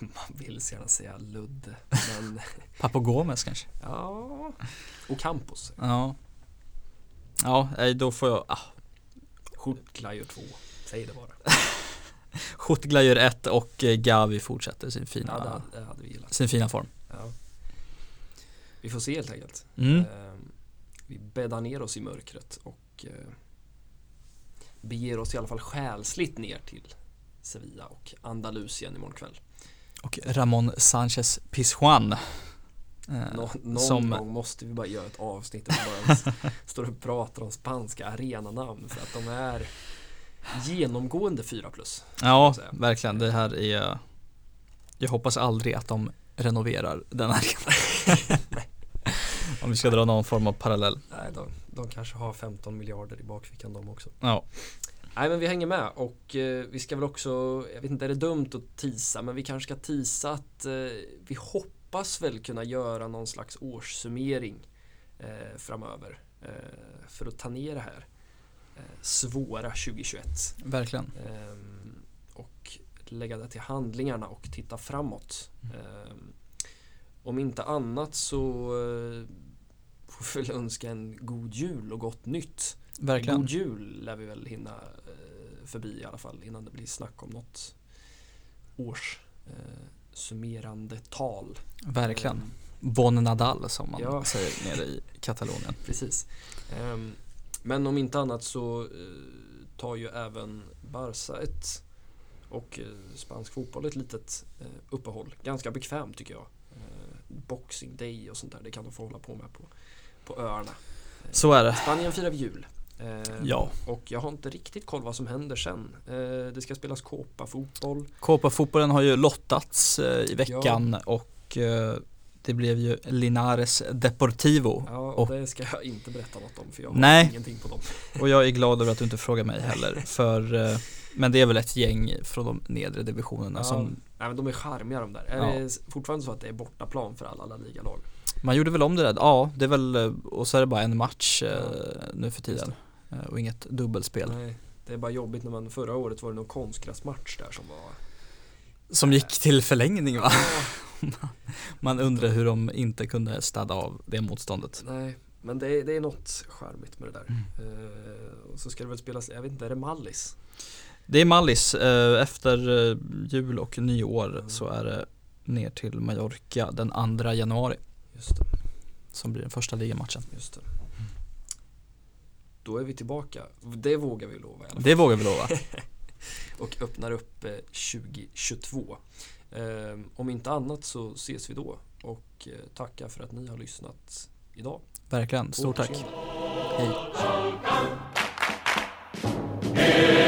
man vill så gärna säga Ludde. Men Papo Gomes kanske? ja. Och Campos. Ja. Ja, då får jag, ah, Schutgla gör två. Säg det bara. Schutgla gör ett och eh, Gavi fortsätter sin fina, Ja, det, hade, det hade sin fina form. Ja. Vi får se helt enkelt. Mm. Eh, vi bäddar ner oss i mörkret och eh, beger oss i alla fall själsligt ner till Sevilla och Andalusien imorgon kväll. Och Ramon Sanchez Pizjuan. Eh, Nå, någon som- gång måste vi bara göra ett avsnitt där vi bara står och pratar om spanska arenanamn för att de är genomgående 4 plus. Ja, verkligen. Det här är Jag hoppas aldrig att de renoverar den arenan. Om vi ska dra någon form av parallell. Nej, de, de kanske har 15 miljarder i bakfickan de också. Ja, Nej men vi hänger med och eh, vi ska väl också, jag vet inte är det dumt att tisa men vi kanske ska tisa att eh, vi hoppas väl kunna göra någon slags årssummering eh, framöver eh, för att ta ner det här svåra 2021 verkligen. Ehm, och lägga det till handlingarna och titta framåt. Ehm, om inte annat så eh, får vi väl önska en god jul och gott nytt. Verkligen. God jul lär vi väl hinna eh, förbi i alla fall innan det blir snack om något års eh, summerande tal. Verkligen. Ehm, Bon Nadal som man Ja. säger nere i Katalonien. Precis. Ehm, men om inte annat så eh, tar ju även Barca ett och eh, spansk fotboll ett litet eh, uppehåll. Ganska bekvämt tycker jag. Boxing Day och sånt där, det kan de få hålla på med på, på öarna. Så är det. Spanien firar jul. Eh, Ja. Och jag har inte riktigt koll vad som händer sen. Eh, det ska spelas Copa-fotboll. Copa-fotbollen har ju lottats eh, i veckan och eh, det blev ju Linares Deportivo. Ja, och, det ska jag inte berätta något om för jag har Nej. ingenting på dem. Och jag är glad över att du inte frågar mig heller. För, eh, men det är väl ett gäng från de nedre divisionerna Ja. som Nej, men de är charmiga de där. Ja. Är det fortfarande så att det är bortaplan för alla La Liga-lag? Man gjorde väl om det där? Ja, det är väl, eh, och så är det bara en match eh, Ja, nu för tiden. Och inget dubbelspel. Nej, det är bara jobbigt när man förra året var det någon konstgräsmatch där som var Som gick till förlängning va? Man undrar hur de inte kunde städa av det motståndet. Nej, men det är, det är något charmigt med det där. Mm. Eh, och så ska det väl spelas, jag vet inte, är det Mallis? Det är Mallis, eh, efter eh, jul och nyår Mm. så är det ner till Mallorca den 2 januari Just det, som blir den första ligamatchen. just det. Då är vi tillbaka. Det vågar vi lova i alla fall. Det vågar vi lova. Och öppnar upp eh, 2022. Eh, om inte annat så ses vi då. Och eh, tackar för att ni har lyssnat idag. Verkligen, stort tack. Hej.